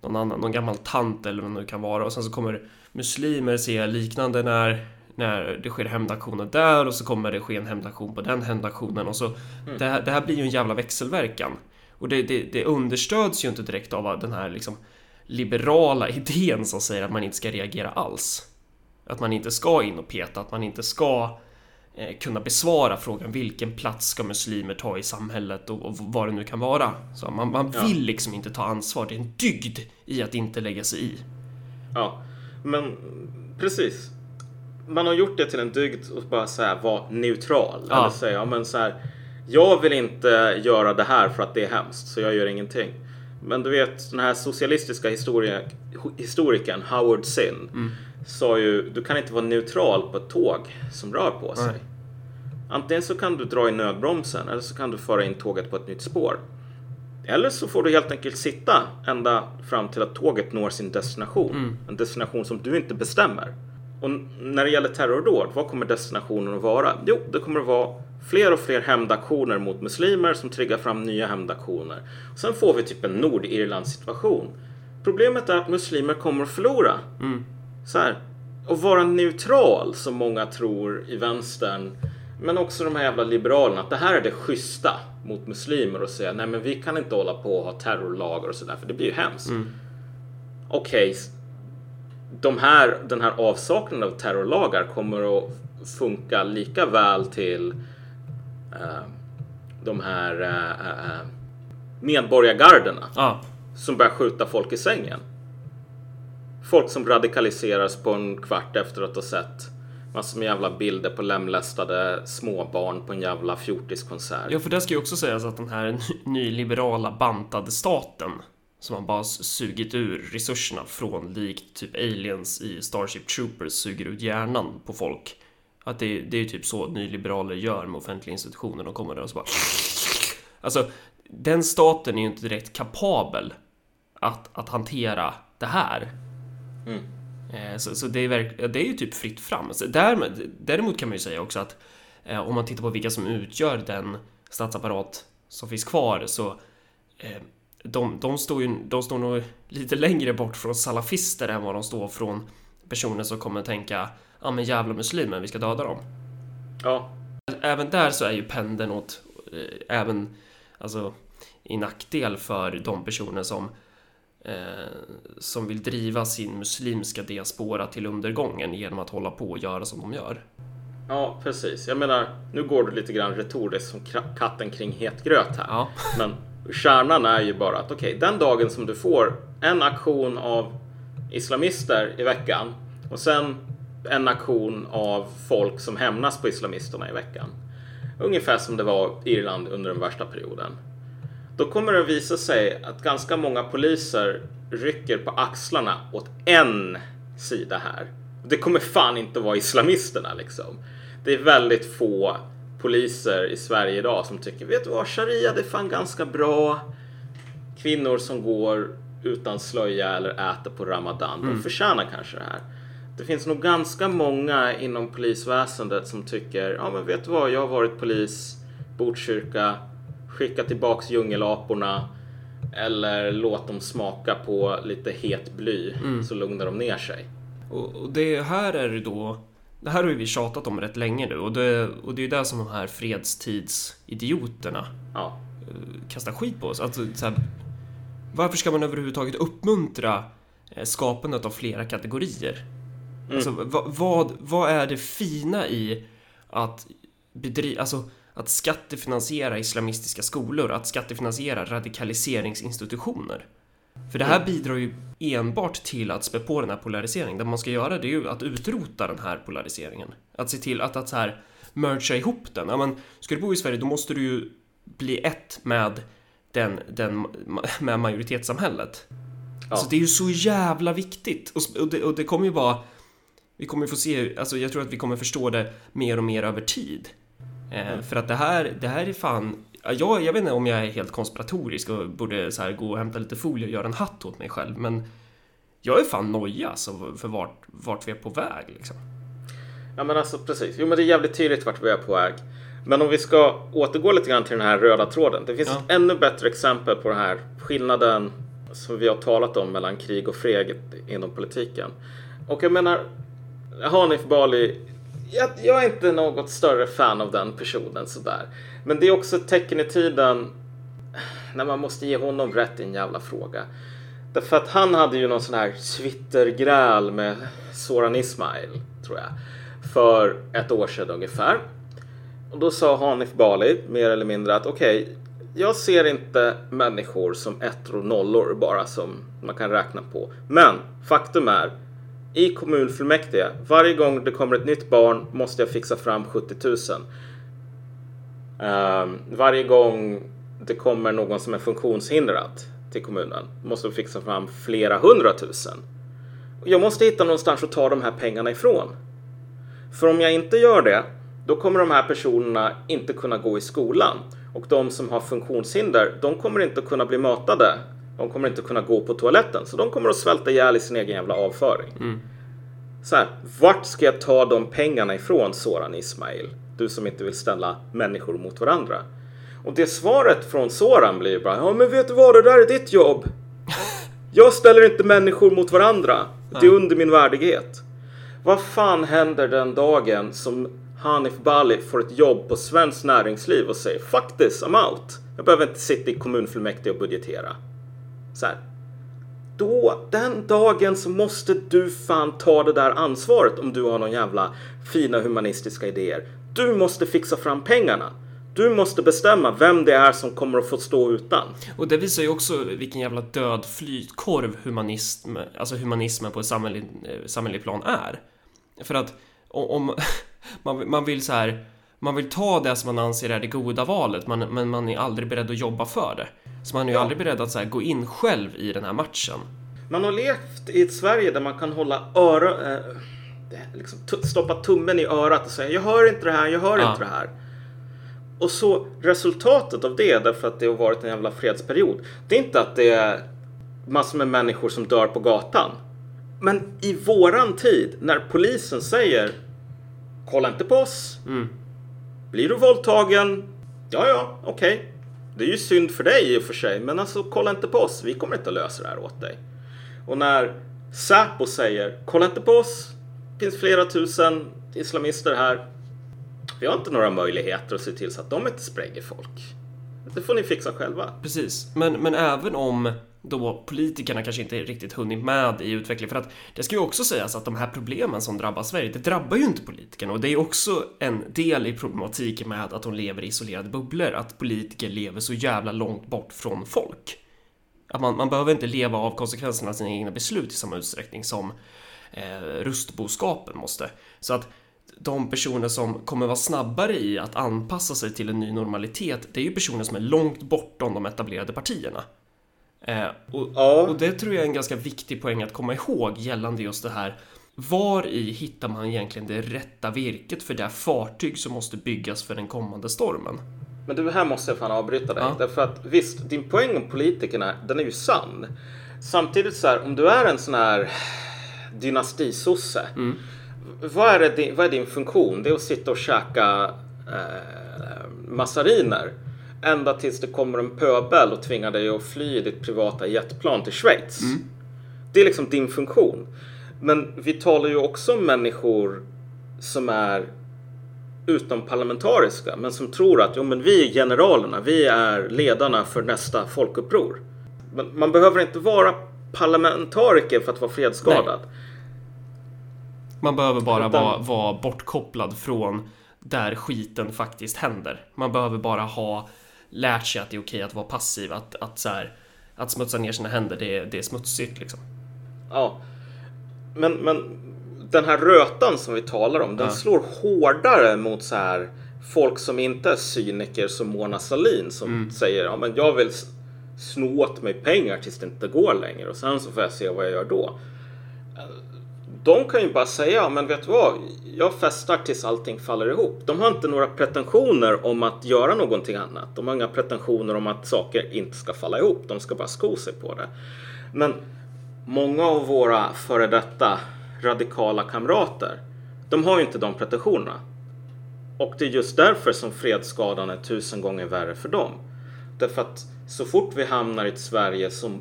någon annan, någon gammal tant eller vad det nu kan vara och sen så kommer muslimer se liknande när när det sker hämndaktioner där och så kommer det ske en hämndaktion på den hämndaktionen och så det, här, det här blir ju en jävla växelverkan och det, det, det understöds ju inte direkt av den här liksom liberala idén som säger att man inte ska reagera alls. Att man inte ska in och peta, att man inte ska eh, kunna besvara frågan vilken plats ska muslimer ta i samhället och, och vad det nu kan vara. Så man, man Ja. vill liksom inte ta ansvar, det är en dygd i att inte lägga sig i. Ja, men precis. Man har gjort det till en dygd och bara så här vara neutral. Ja. Eller säga, ja men så här, jag vill inte göra det här för att det är hemskt, så jag gör ingenting. Men du vet, den här socialistiska historikern Howard Zinn sa ju, du kan inte vara neutral på ett tåg som rör på sig. Nej. Antingen så kan du dra i nödbromsen eller så kan du föra in tåget på ett nytt spår. Eller så får du helt enkelt sitta ända fram till att tåget når sin destination. En destination som du inte bestämmer. Och när det gäller terrordåd, vad kommer destinationen att vara? Jo, det kommer att vara fler och fler hämndaktioner mot muslimer som triggar fram nya hämndaktioner. Sen får vi typ en Nordirland situation. Problemet är att muslimer kommer att förlora. Så här, att vara neutral som många tror i vänstern men också de här jävla liberalerna att det här är det schyssta mot muslimer och säga nej men vi kan inte hålla på och ha terrorlagar och sådär för det blir ju hemskt. Okej, s- de här, den här avsaknaden av terrorlagar kommer att funka lika väl till eh, de här eh, medborgargarderna Ja, som börjar skjuta folk i sängen. Folk som radikaliseras på en kvart efter att ha sett massor med jävla bilder på lemlästade småbarn på en jävla fjortiskonsert. Ja, för det ska ju också sägas att den här ny- nyliberala bantade staten som har bara sugit ur resurserna från likt typ aliens i Starship Troopers suger ut hjärnan på folk. Att det, det är ju typ så nyliberaler gör med offentliga institutioner. De kommer där och så bara... Alltså, den staten är ju inte direkt kapabel att, att hantera det här. Eh, Så, så det, är verk, det är ju typ fritt fram. Så därmed, däremot kan man ju säga också att eh, om man tittar på vilka som utgör den statsapparat som finns kvar så eh, de, de, står ju, de står nog lite längre bort från salafister än vad de står från personer som kommer tänka ja men jävla muslimer, vi ska döda dem. Ja, Även där så är ju pendeln åt eh, även alltså i nackdel för de personer som eh, som vill driva sin muslimska diaspora till undergången genom att hålla på och göra som de gör. ja, precis. Jag menar, nu går du lite grann retoriskt som katten kring het gröt här. Ja. Men kärnan är ju bara att okej, den dagen som du får en aktion av islamister i veckan och sen en aktion av folk som hämnas på islamisterna i veckan. Ungefär som det var Irland under den värsta perioden. Då kommer det visa sig att ganska många poliser rycker på axlarna åt en sida här. Det kommer fan inte vara islamisterna liksom. Det är väldigt få poliser i Sverige idag som tycker, vet du vad, sharia det är fan ganska bra. Kvinnor som går utan slöja eller äter på ramadan, de förtjänar kanske det här. Det finns nog ganska många inom polisväsendet som tycker, ja men vet du vad, jag har varit polis, Botkyrka, skicka tillbaks djungelaporna eller låt dem smaka på lite het bly så lugnar de ner sig. Och, och det här är då det här har ju vi tjatat om rätt länge nu och det, och det är ju det som de här fredstidsidioterna Ja, kastar skit på oss. Alltså, så här, varför ska man överhuvudtaget uppmuntra eh, skapandet av flera kategorier? Alltså, vad, vad, vad är det fina i att bedriva, alltså att skattefinansiera islamistiska skolor, att skattefinansiera radikaliseringsinstitutioner? För det här bidrar ju enbart till att spä på den här polariseringen. Det man ska göra det är ju att utrota den här polariseringen. Att se till att, att så här mergea ihop den. Ja, men, ska du bo i Sverige då måste du ju bli ett med, den, den, med majoritetssamhället. Alltså det är ju så jävla viktigt. Och, och, det, och det kommer ju bara... Vi kommer få se, alltså jag tror att vi kommer förstå det mer och mer över tid. Eh, För att det här, det här är fan... ja, Jag, jag vet inte om jag är helt konspiratorisk och borde så här gå och hämta lite folie och göra en hatt åt mig själv, men jag är fan nojig alltså för vart, vart vi är på väg liksom. Ja men alltså precis. Jo men det är jävligt tydligt vart vi är på väg. Men om vi ska återgå lite grann till den här röda tråden. Det finns Ja. ett ännu bättre exempel på den här skillnaden som vi har talat om mellan krig och fred inom politiken. Och jag menar, Hanif Bali, jag, jag är inte något större fan av den personen sådär. Men det är också ett tecken i tiden när man måste ge honom rätt i en jävla fråga. Därför att han hade ju någon sån här Twittergräl med Soran Ismail, tror jag, för ett år sedan ungefär. Och då sa Hanif Bali mer eller mindre att okej, jag ser inte människor som ettor och nollor bara som man kan räkna på. Men faktum är, i kommunfullmäktige, varje gång det kommer ett nytt barn måste jag fixa fram 70 000. Ehm, varje gång det kommer någon som är funktionshindrad till kommunen måste vi fixa fram flera hundratusen. Jag måste hitta någonstans att ta de här pengarna ifrån. För om jag inte gör det, då kommer de här personerna inte kunna gå i skolan. Och de som har funktionshinder, de kommer inte kunna bli matade. De kommer inte kunna gå på toaletten. Så de kommer att svälta ihjäl i sin egen jävla avföring. Så här, vart ska jag ta de pengarna ifrån Soran Ismail? Du som inte vill ställa människor mot varandra. Och det svaret från Soran blir bara, ja men vet du vad, det där är ditt jobb. Jag ställer inte människor mot varandra. Det är under min värdighet. Vad fan händer den dagen som Hanif Bali får ett jobb på Svenskt Näringsliv och säger Fuck this, I'm out. Jag behöver inte sitta i kommunfullmäktige och budgetera. Så här. Då, den dagen så måste du fan ta det där ansvaret om du har någon jävla fina humanistiska idéer. Du måste fixa fram pengarna. Du måste bestämma vem det är som kommer att få stå utan. Och det visar ju också vilken jävla död flytkorv humanism, alltså humanismen på ett samhälleligt samhälleligt plan är. För att om man, man vill så här man vill ta det som man anser är det goda valet, man, men man är aldrig beredd att jobba för det. Så man är ju Ja. aldrig beredd att så här, gå in själv i den här matchen. Man har levt i ett Sverige där man kan hålla öra, eh, liksom, stoppa tummen i örat och säga jag hör inte det här, jag hör Ja. inte det här. Och så resultatet av det, därför att det har varit en jävla fredsperiod, det är inte att det är massor med människor som dör på gatan. Men i våran tid, när polisen säger kolla inte på oss. Blir du våldtagen? Ja, ja, okej. Det är ju synd för dig i och för sig, men alltså kolla inte på oss. Vi kommer inte att lösa det här åt dig. Och när Säpo säger kolla inte på oss. Det finns flera tusen islamister här. Vi har inte några möjligheter att se till så att de inte spränger folk. Det får ni fixa själva. Precis, men, men även om då politikerna kanske inte riktigt hunnit med i utvecklingen. För att det ska ju också sägas att de här problemen som drabbar Sverige, det drabbar ju inte politikerna. Och det är också en del i problematiken med att de lever i isolerade bubblor. Att politiker lever så jävla långt bort från folk. Att man, man behöver inte leva av konsekvenserna av sina egna beslut i samma utsträckning som eh, rustboskapen måste. Så att de personer som kommer vara snabbare i att anpassa sig till en ny normalitet, det är ju personer som är långt bortom de etablerade partierna. Eh, och, Ja. och det tror jag är en ganska viktig poäng att komma ihåg gällande just det här. Var i hittar man egentligen det rätta virket för det fartyg som måste byggas för den kommande stormen? Men du, här måste jag fan avbryta dig. Ja. Därför att visst, din poäng om politikerna, den är ju sann. Samtidigt så här, om du är en sån här dynastisosse. Vad, är det, vad är din funktion? Det är att sitta och käka eh, massariner. Ända tills det kommer en pöbel och tvingar dig att fly i ditt privata jetplan till Schweiz. Det är liksom din funktion. Men vi talar ju också om människor som är utomparlamentariska men som tror att jo, men vi är generalerna, vi är ledarna för nästa folkuppror. Men man behöver inte vara parlamentariker för att vara fredsskadad. Man behöver bara Utan- vara, vara bortkopplad från där skiten faktiskt händer. Man behöver bara ha lärt sig att det är okej att vara passiv, att, att, så här, att smutsa ner sina händer, det är, det är smutsigt liksom. Ja. Men, men den här rötan som vi talar om, den Ja. slår hårdare mot så här folk som inte är cyniker som Mona Sahlin som Mm. säger ja, men jag vill sno åt mig pengar tills det inte går längre och sen så får jag se vad jag gör då. De kan ju bara säga, ja, men vet du vad, jag festar tills allting faller ihop. De har inte några pretensioner om att göra någonting annat. De har inga pretensioner om att saker inte ska falla ihop. De ska bara sko sig på det. Men många av våra före detta radikala kamrater, de har ju inte de pretensionerna. Och det är just därför som fredsskadan är tusen gånger värre för dem. Därför att så fort vi hamnar i ett Sverige som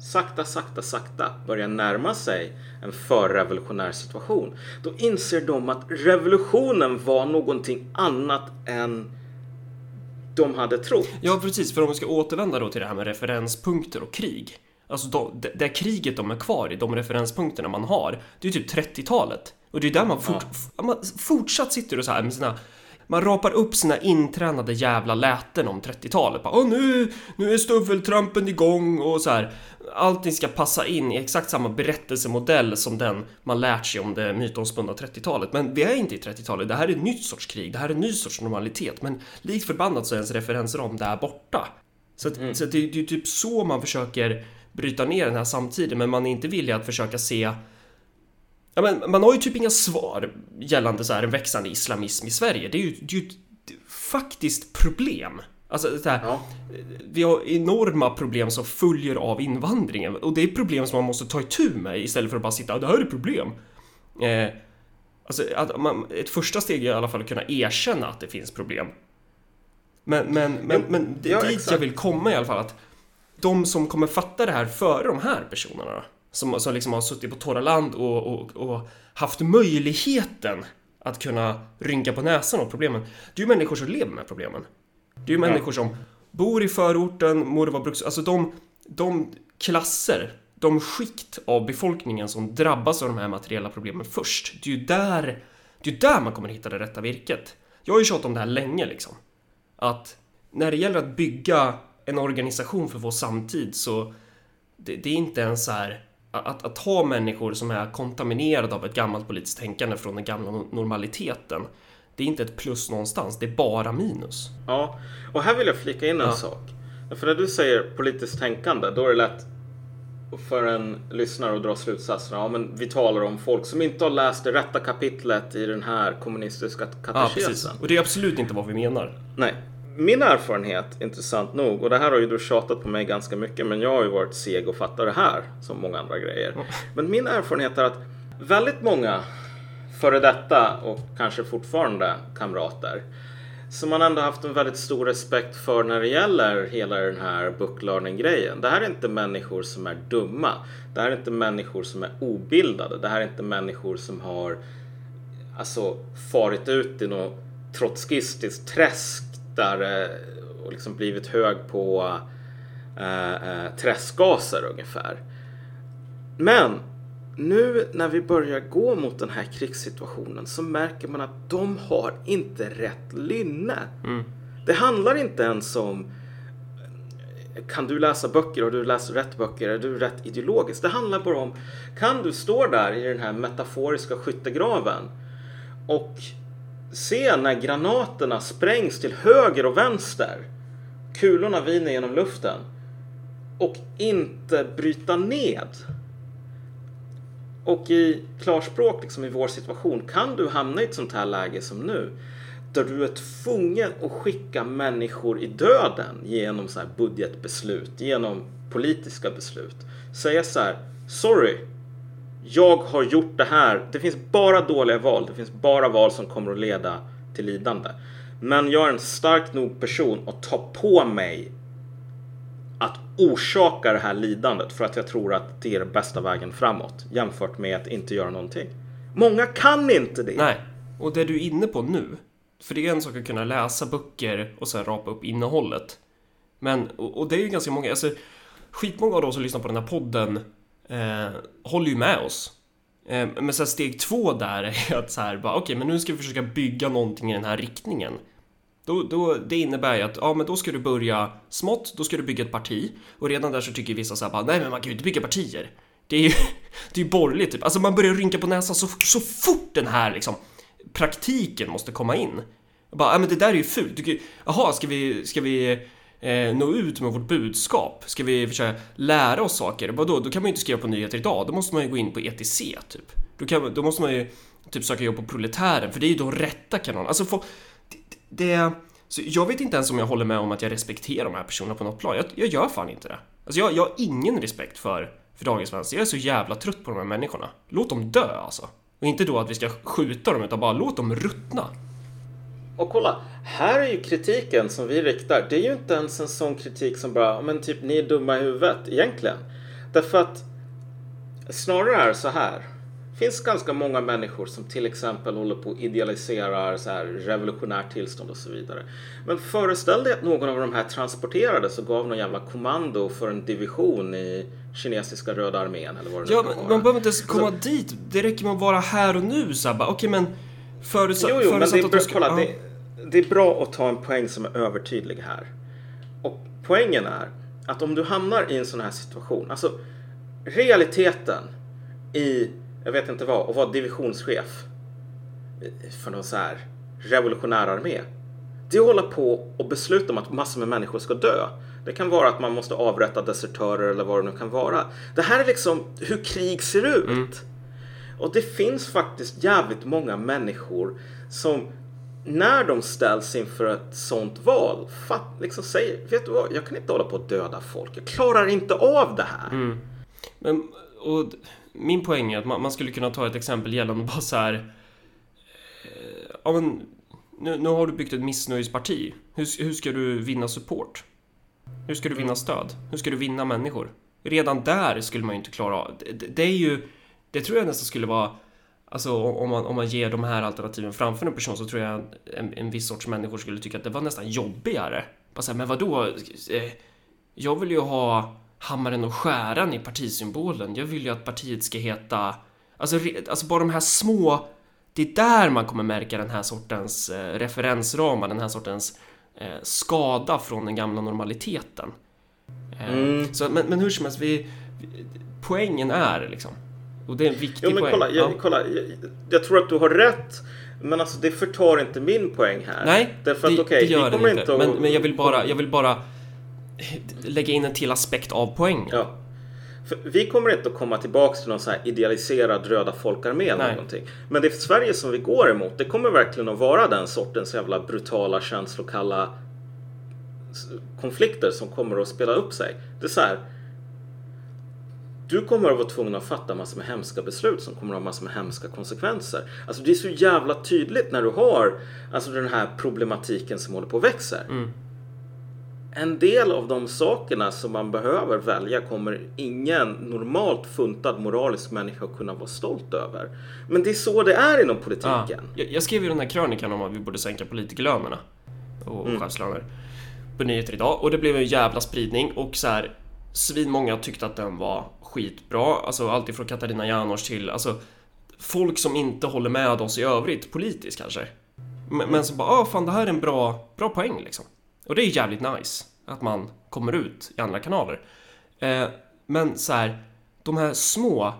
sakta, sakta, sakta börjar närma sig en förrevolutionär situation, då inser de att revolutionen var någonting annat än de hade trott. Ja, precis. För om vi ska återvända då till det här med referenspunkter och krig. Alltså då, det, det kriget de är kvar i, de referenspunkterna man har, det är typ 30-talet. Och det är där man, fort, f- man fortsatt sitter och så här med sina man rapar upp sina intränade jävla läten om 30-talet. Bara, Åh, nu, nu är stöveltrampen igång och så här. Allting ska passa in i exakt samma berättelsemodell som den man lärt sig om det mytomspunna 30-talet. Men vi är inte i 30-talet. Det här är ett nytt sorts krig. Det här är en ny sorts normalitet. Men likt förbannat så är ens referensram där borta. Så, att, så att det, det är typ så man försöker bryta ner den här samtiden, men man är inte villig att försöka se Ja, men man har ju typ inga svar gällande så här en växande islamism i Sverige. Det är ju, det är ju ett faktiskt problem. Alltså, så här, Ja. Vi har enorma problem som följer av invandringen och det är problem som man måste ta itu med istället för att bara sitta det här är problem. Eh, alltså, att man, ett första steg är i alla fall att kunna erkänna att det finns problem. Men, men, men, Ja, men det, ja, dit exakt. jag vill komma i alla fall att de som kommer fatta det här före de här personerna som, som liksom har suttit på torra land och, och, och haft möjligheten att kunna rynka på näsan åt problemen. Det är ju människor som lever med problemen. Det är ju människor som bor i förorten, vara bruks... Alltså de, de klasser, de skikt av befolkningen som drabbas av de här materiella problemen först. Det är ju där, det är där man kommer hitta det rätta virket. Jag har ju tjatat om det här länge liksom. Att när det gäller att bygga en organisation för vår samtid så det, det är inte ens så här att, att ha människor som är kontaminerade av ett gammalt politiskt tänkande från den gamla normaliteten. Det är inte ett plus någonstans, det är bara minus. Ja, och här vill jag flika in en Ja. sak. För när du säger politiskt tänkande, då är det lätt för en lyssnare att dra slutsatsen. Ja, men vi talar om folk som inte har läst det rätta kapitlet i den här kommunistiska Ja, precis. katekesen. Och det är absolut inte vad vi menar. Nej. Min erfarenhet, intressant nog, och det här har ju du tjatat på mig ganska mycket, men jag har ju varit seg och fattar det här som många andra grejer. Men min erfarenhet är att väldigt många före detta och kanske fortfarande kamrater som man ändå haft en väldigt stor respekt för när det gäller hela den här book learning grejen. Det här är inte människor som är dumma. Det här är inte människor som är obildade. Det här är inte människor som har alltså farit ut i något trotskistiskt träsk där eh, och liksom blivit hög på eh, eh, träskgaser ungefär. Men nu när vi börjar gå mot den här krigssituationen så märker man att de har inte rätt lynne. Det handlar inte ens om kan du läsa böcker? Har du läst rätt böcker? Är du rätt ideologisk? Det handlar bara om kan du stå där i den här metaforiska skyttegraven och se när granaterna sprängs till höger och vänster. Kulorna viner genom luften och inte bryta ned. Och i klarspråk, liksom i vår situation, kan du hamna i ett sånt här läge som nu där du är tvungen att skicka människor i döden genom så här budgetbeslut, genom politiska beslut. Säga så här, sorry, jag har gjort det här. Det finns bara dåliga val. Det finns bara val som kommer att leda till lidande. Men jag är en stark nog person att ta på mig att orsaka det här lidandet för att jag tror att det är den bästa vägen framåt jämfört med att inte göra någonting. Många kan inte det. Nej, och det du är inne på nu, för det är en sak att kunna läsa böcker och sen rapa upp innehållet. Men, och, och det är ju ganska många, alltså skitmånga av de som lyssnar på den här podden eh, håller ju med oss. Eh, men sen steg två där är att så här, bara okej, men nu ska vi försöka bygga någonting i den här riktningen. Då, då, det innebär ju att ja, men då ska du börja smått, då ska du bygga ett parti och redan där så tycker vissa så här bara, nej men man kan ju inte bygga partier. Det är ju, det är borgerligt typ. Alltså man börjar rynka på näsan så, så fort den här liksom praktiken måste komma in. Jag bara, ja men det där är ju fult. Jaha, ska vi, ska vi eh, nå ut med vårt budskap? Ska vi försöka lära oss saker? Vadå, då kan man ju inte skriva på nyheter idag. Då måste man ju gå in på ETC typ. Då, kan, då måste man ju typ söka jobb på Proletären, för det är ju de rätta kanalerna. Alltså, få, det, det, så jag vet inte ens om jag håller med om att jag respekterar de här personerna på något plan. Jag, jag gör fan inte det. Alltså jag, jag har ingen respekt för, för dagens vänster. Jag är så jävla trött på de här människorna. Låt dem dö alltså. Och inte då att vi ska skjuta dem, utan bara låt dem ruttna. Och kolla, här är ju kritiken som vi riktar. Det är ju inte ens en sån kritik som bara, men typ ni är dumma i huvudet egentligen. Därför att snarare är det så här. Det finns ganska många människor som till exempel håller på och idealiserar så här revolutionärt tillstånd och så vidare. Men föreställ dig att någon av de här transporterades och gav någon jävla kommando för en division i kinesiska röda armén eller vad det Ja, nu kan vara. man behöver inte ens komma dit. Det räcker med att vara här och nu så här, bara, Okej, men förutsatt, Jo, jo, men det att de ska... kolla, det, det är bra att ta en poäng som är övertydlig här. Och poängen är att om du hamnar i en sån här situation, alltså realiteten i, jag vet inte vad, att vara divisionschef för någon så här revolutionär armé. Det är att hålla på och besluta om att massor med människor ska dö. Det kan vara att man måste avrätta desertörer eller vad det nu kan vara. Det här är liksom hur krig ser ut. Och det finns faktiskt jävligt många människor som när de ställs inför ett sånt val fatt, liksom säger vet du vad, jag kan inte hålla på att döda folk. Jag klarar inte av det här. Mm. Men, och min poäng är att man, man skulle kunna ta ett exempel gällande bara så här. eh, Ja, men nu, nu har du byggt ett missnöjesparti. Hur, hur ska du vinna support? Hur ska du vinna stöd? Hur ska du vinna människor? Redan där skulle man ju inte klara av. Det, det, det är ju, det tror jag nästan skulle vara Alltså om man, om man ger de här alternativen framför en person så tror jag en, en viss sorts människor skulle tycka att det var nästan jobbigare. Bara säga, men vadå? Eh, Jag vill ju ha hammaren och skäran i partisymbolen. Jag vill ju att partiet ska heta... Alltså, alltså bara de här små... Det är där man kommer märka den här sortens eh, referensramar, den här sortens eh, skada från den gamla normaliteten. Eh, Mm. så, men, men hur som helst, vi, vi, poängen är liksom... Och det är en viktig Jo men poäng. kolla, jag, Ja. kolla jag, jag tror att du har rätt. Men alltså det förtar inte min poäng här. Nej, Därför att det, okej, det gör kommer inte. inte att... men, men jag vill bara, jag vill bara lägga in en till aspekt av poängen. Ja. För vi kommer inte att komma tillbaks till någon så här idealiserad röda folkarmé eller Nej. någonting. Men det Sverige som vi går emot, det kommer verkligen att vara den sortens jävla brutala, känslokalla konflikter som kommer att spela upp sig. Det är så här. Du kommer att vara tvungen att fatta massor med hemska beslut som kommer att ha massor med hemska konsekvenser. Alltså det är så jävla tydligt när du har alltså den här problematiken som håller på att växa. En del av de sakerna som man behöver välja kommer ingen normalt funtad moralisk människa kunna vara stolt över. Men det är så det är inom Ja. politiken. Jag, jag skrev ju den här krönikan om att vi borde sänka politikerlönerna och Mm. chefslöner på nyheter idag och det blev en jävla spridning och så här svinmånga tyckte att den var skitbra. Alltså allt ifrån Katarina Janouch till alltså folk som inte håller med oss i övrigt politiskt kanske. Men, men som bara, ah fan det här är en bra, bra poäng liksom. Och det är jävligt nice att man kommer ut i andra kanaler. Eh, men så här, de här små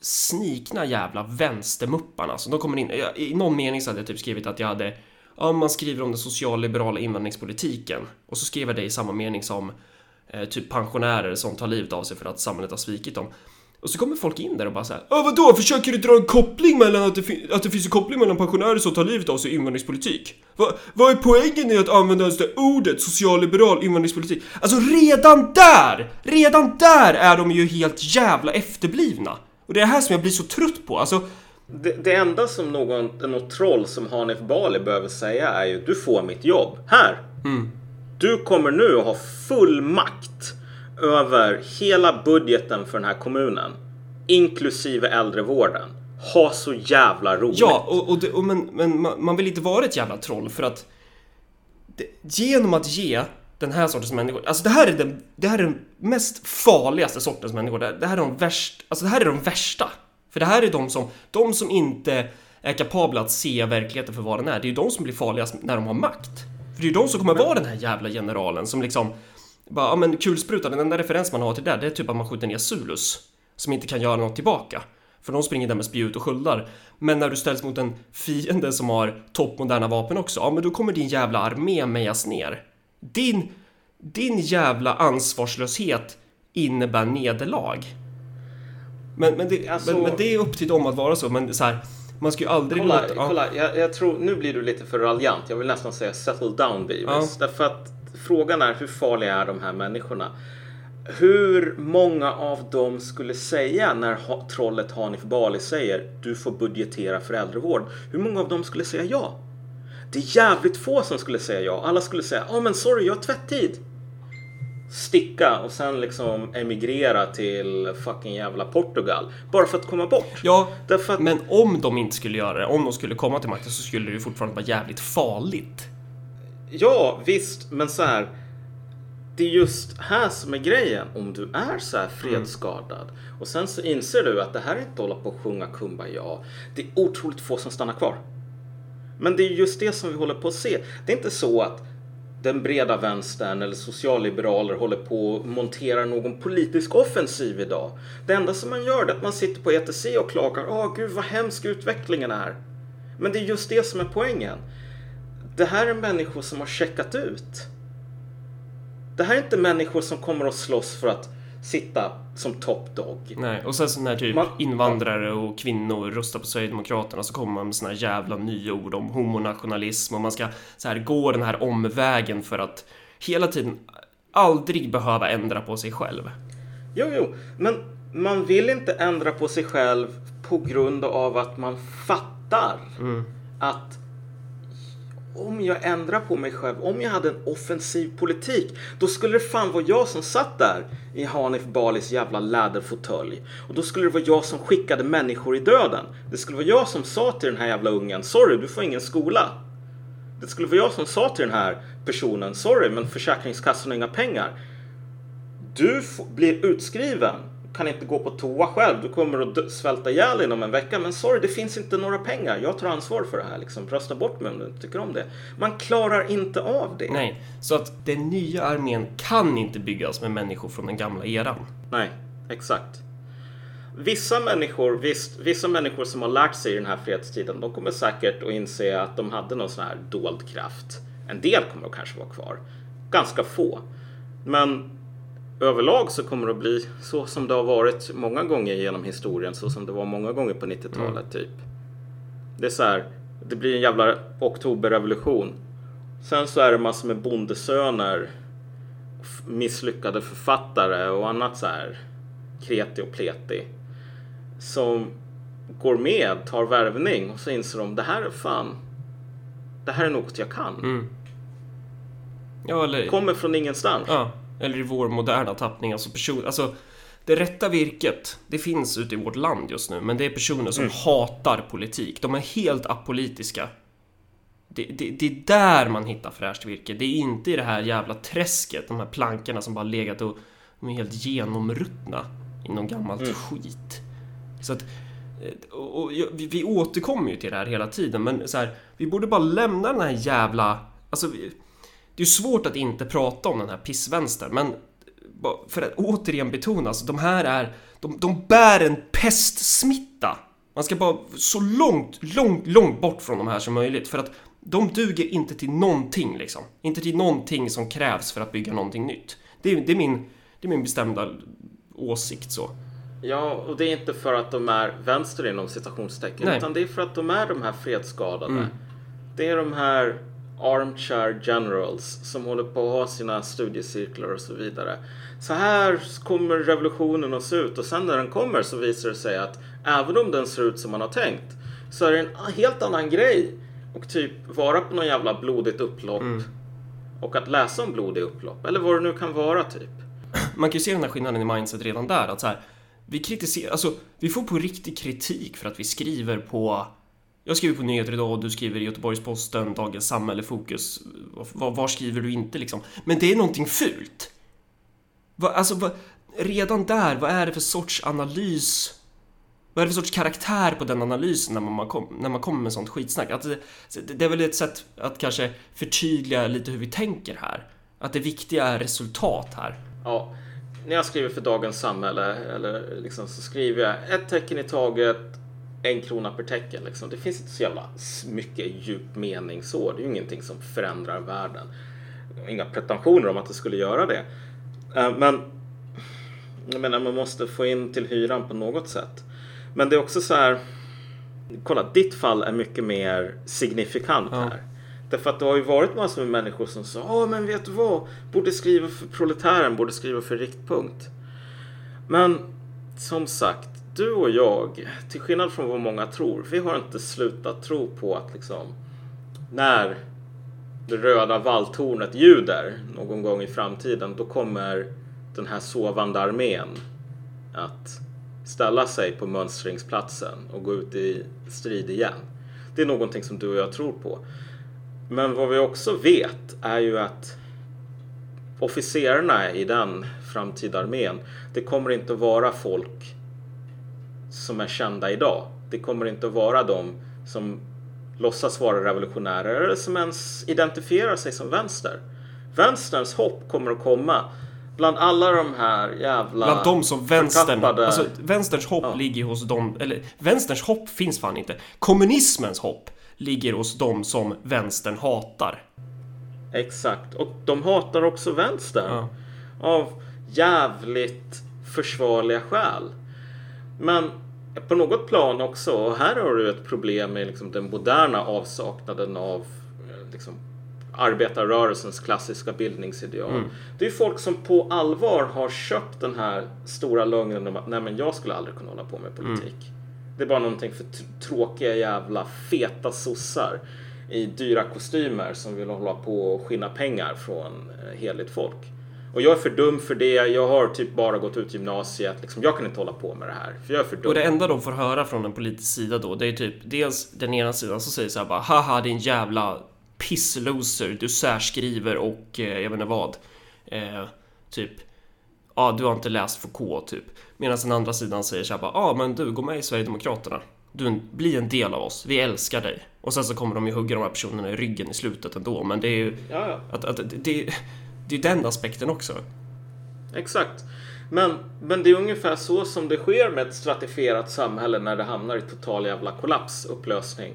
snikna jävla vänstermupparna som de kommer in. jag- I någon mening så hade jag typ skrivit att jag hade Ja, man skriver om den socialliberala invandringspolitiken och så skrev jag det i samma mening som eh, typ pensionärer som tar livet av sig för att samhället har svikit dem. Och så kommer folk in där och bara såhär Ja vadå, försöker du dra en koppling mellan att det, att det finns en koppling mellan pensionärer som tar livet av sig och invandringspolitik? Va, vad är poängen i att använda ens det ordet socialliberal invandringspolitik? Alltså redan där! Redan där är de ju helt jävla efterblivna! Och det är det här som jag blir så trött på, alltså Det, det enda som någon, något troll som Hanif Bali behöver säga är ju du får mitt jobb. Här! Du kommer nu att ha full makt över hela budgeten för den här kommunen. Inklusive äldrevården. Ha så jävla roligt. Ja, och, och, det, och men, men man, man vill inte vara ett jävla troll för att det, genom att ge den här sortens människor, alltså det här är den, det här är den mest farligaste sortens människor. Det, det här är de värsta, alltså det här är de värsta. För det här är de som, de som inte är kapabla att se verkligheten för vad den är. Det är ju de som blir farligast när de har makt. För det är ju de som kommer vara den här jävla generalen som liksom bara, ja men kulsprutan, den enda referens man har till det, det är typ att man skjuter ner Zulus. Som inte kan göra något tillbaka. För de springer där med spjut och sköldar. Men när du ställs mot en fiende som har toppmoderna vapen också, ja men då kommer din jävla armé mejas ner. Din, din jävla ansvarslöshet innebär nederlag. Men, men, det, Alltså- men, men det är upp till dem att vara så, men så här, man ska ju aldrig Kolla, låta... ja. kolla jag, jag tror, nu blir du lite för raljant. Jag vill nästan säga settle down Beavis. Därför att frågan är hur farliga är de här människorna? Hur många av dem skulle säga när ha, trollet Hanif Bali säger du får budgetera för äldrevård? Hur många av dem skulle säga ja? Det är jävligt få som skulle säga ja. Alla skulle säga ja men sorry jag har tvättid. Sticka och sen liksom emigrera till fucking jävla Portugal. Bara för att komma bort. Ja, att men om de inte skulle göra det, om de skulle komma till makten så skulle det ju fortfarande vara jävligt farligt. Ja, visst, men så här. Det är just här som är grejen. Om du är så här fredsskadad och sen så inser du att det här är inte att hålla på och sjunga Kumbaya. Det är otroligt få som stannar kvar. Men det är just det som vi håller på att se. Det är inte så att den breda vänstern eller socialliberaler håller på och monterar någon politisk offensiv idag. Det enda som man gör är att man sitter på ETC och klagar. Åh gud vad hemsk utvecklingen är. Men det är just det som är poängen. Det här är människor som har checkat ut. Det här är inte människor som kommer att slåss för att sitta som top dog. Nej, och sen så när typ Man- invandrare och kvinnor röstar på Sverigedemokraterna så kommer man med såna jävla nya ord om homonationalism och man ska så här gå den här omvägen för att hela tiden aldrig behöva ändra på sig själv. Jo, jo, men man vill inte ändra på sig själv på grund av att man fattar att om jag ändrar på mig själv, om jag hade en offensiv politik, då skulle det fan vara jag som satt där i Hanif Balis jävla läderfåtölj. Och då skulle det vara jag som skickade människor i döden. Det skulle vara jag som sa till den här jävla ungen, sorry, du får ingen skola. Det skulle vara jag som sa till den här personen, sorry, men Försäkringskassan har inga pengar. Du blir utskriven kan inte gå på toa själv. Du kommer att svälta ihjäl inom en vecka. Men sorry, det finns inte några pengar. Jag tar ansvar för det här. Liksom. Rösta bort mig om du inte tycker om det. Man klarar inte av det. Nej, så att den nya armén kan inte byggas med människor från den gamla eran. Nej, exakt. Vissa människor, visst, vissa människor som har lärt sig i den här fredstiden, de kommer säkert att inse att de hade någon sån här dold kraft. En del kommer att kanske vara kvar. Ganska få. Men överlag så kommer det att bli så som det har varit många gånger genom historien, så som det var många gånger på 90-talet mm. typ. Det är så här, det blir en jävla oktoberrevolution. Sen så är det massor med bondesöner, misslyckade författare och annat så här kreti och pleti. Som går med, tar värvning och så inser de det här är fan, det här är något jag kan. Mm. Ja, eller... Kommer från ingenstans. Ja. Eller i vår moderna tappning, alltså person, alltså det rätta virket, det finns ute i vårt land just nu, men det är personer som mm. hatar politik. De är helt apolitiska. Det, det, det, är där man hittar fräscht virke. Det är inte i det här jävla träsket, de här plankorna som bara legat och de är helt genomruttna i någon gammalt mm. skit. Så att, eh, och, och, vi, vi återkommer ju till det här hela tiden, men så här, vi borde bara lämna den här jävla... Alltså, det är svårt att inte prata om den här pissvänstern, men för att återigen betona, alltså, de här är, de, de bär en pestsmitta. Man ska bara så långt, långt, långt bort från de här som möjligt för att de duger inte till någonting liksom. Inte till någonting som krävs för att bygga någonting nytt. Det är, det är, min, det är min bestämda åsikt så. Ja, och det är inte för att de är vänster inom citationstecken, utan det är för att de är de här fredsskadade. Mm. Det är de här armchair generals som håller på att ha sina studiecirklar och så vidare. Så här kommer revolutionen att se ut och sen när den kommer så visar det sig att även om den ser ut som man har tänkt så är det en helt annan grej och typ vara på någon jävla blodigt upplopp mm. och att läsa om blodiga upplopp eller vad det nu kan vara typ. Man kan ju se den här skillnaden i mindset redan där att så här, vi kritiserar, alltså vi får på riktig kritik för att vi skriver på jag skriver på Nyheter idag och du skriver i Göteborgs-Posten, Dagens Samhälle, Fokus. Var, var, skriver du inte liksom? Men det är någonting fult. Va, alltså, va, redan där, vad är det för sorts analys? Vad är det för sorts karaktär på den analysen när man, kom, när man kommer med sånt skitsnack? Att det, det är väl ett sätt att kanske förtydliga lite hur vi tänker här. Att det viktiga är resultat här. Ja, när jag skriver för Dagens Samhälle eller liksom, så skriver jag ett tecken i taget en krona per tecken. Liksom. Det finns inte så jävla mycket djup mening så. Det är ju ingenting som förändrar världen. Inga pretensioner om att det skulle göra det. Eh, men jag menar, man måste få in till hyran på något sätt. Men det är också så här. Kolla, ditt fall är mycket mer signifikant ja. här. Därför att det har ju varit massor med människor som sa Ja, men vet du vad? Borde skriva för proletären, borde skriva för riktpunkt. Men som sagt, du och jag, till skillnad från vad många tror, vi har inte slutat tro på att liksom när det röda valltornet ljuder någon gång i framtiden, då kommer den här sovande armén att ställa sig på mönstringsplatsen och gå ut i strid igen. Det är någonting som du och jag tror på. Men vad vi också vet är ju att officerarna i den framtida armén, det kommer inte vara folk som är kända idag. Det kommer inte att vara de som låtsas vara revolutionärer eller som ens identifierar sig som vänster. Vänsterns hopp kommer att komma bland alla de här jävla Bland de som vänstern, alltså vänsterns hopp ja. ligger hos dem, eller vänsterns hopp finns fan inte. Kommunismens hopp ligger hos dem som vänstern hatar. Exakt, och de hatar också vänstern. Ja. Av jävligt försvarliga skäl. Men på något plan också, och här har du ett problem med liksom den moderna avsaknaden av eh, liksom, arbetarrörelsens klassiska bildningsideal. Mm. Det är folk som på allvar har köpt den här stora lögnen om att nej men jag skulle aldrig kunna hålla på med politik. Mm. Det är bara någonting för tråkiga jävla feta sossar. i dyra kostymer som vill hålla på och skinna pengar från eh, heligt folk. Och jag är för dum för det. Jag har typ bara gått ut gymnasiet. Liksom, jag kan inte hålla på med det här. För jag är för dum. Och det enda de får höra från en politisk sida då, det är typ dels den ena sidan som säger så här bara haha din jävla pissloser, du särskriver och eh, jag vet inte vad. Eh, typ ja, du har inte läst Foucault typ. Medan den andra sidan säger så här bara ja, men du gå med i Sverigedemokraterna. Du blir en del av oss, vi älskar dig. Och sen så kommer de ju hugga de här personerna i ryggen i slutet ändå, men det är ju Ja, ja. att, att, det, det är den aspekten också. Exakt. Men, men det är ungefär så som det sker med ett stratifierat samhälle när det hamnar i total jävla kollaps, upplösning.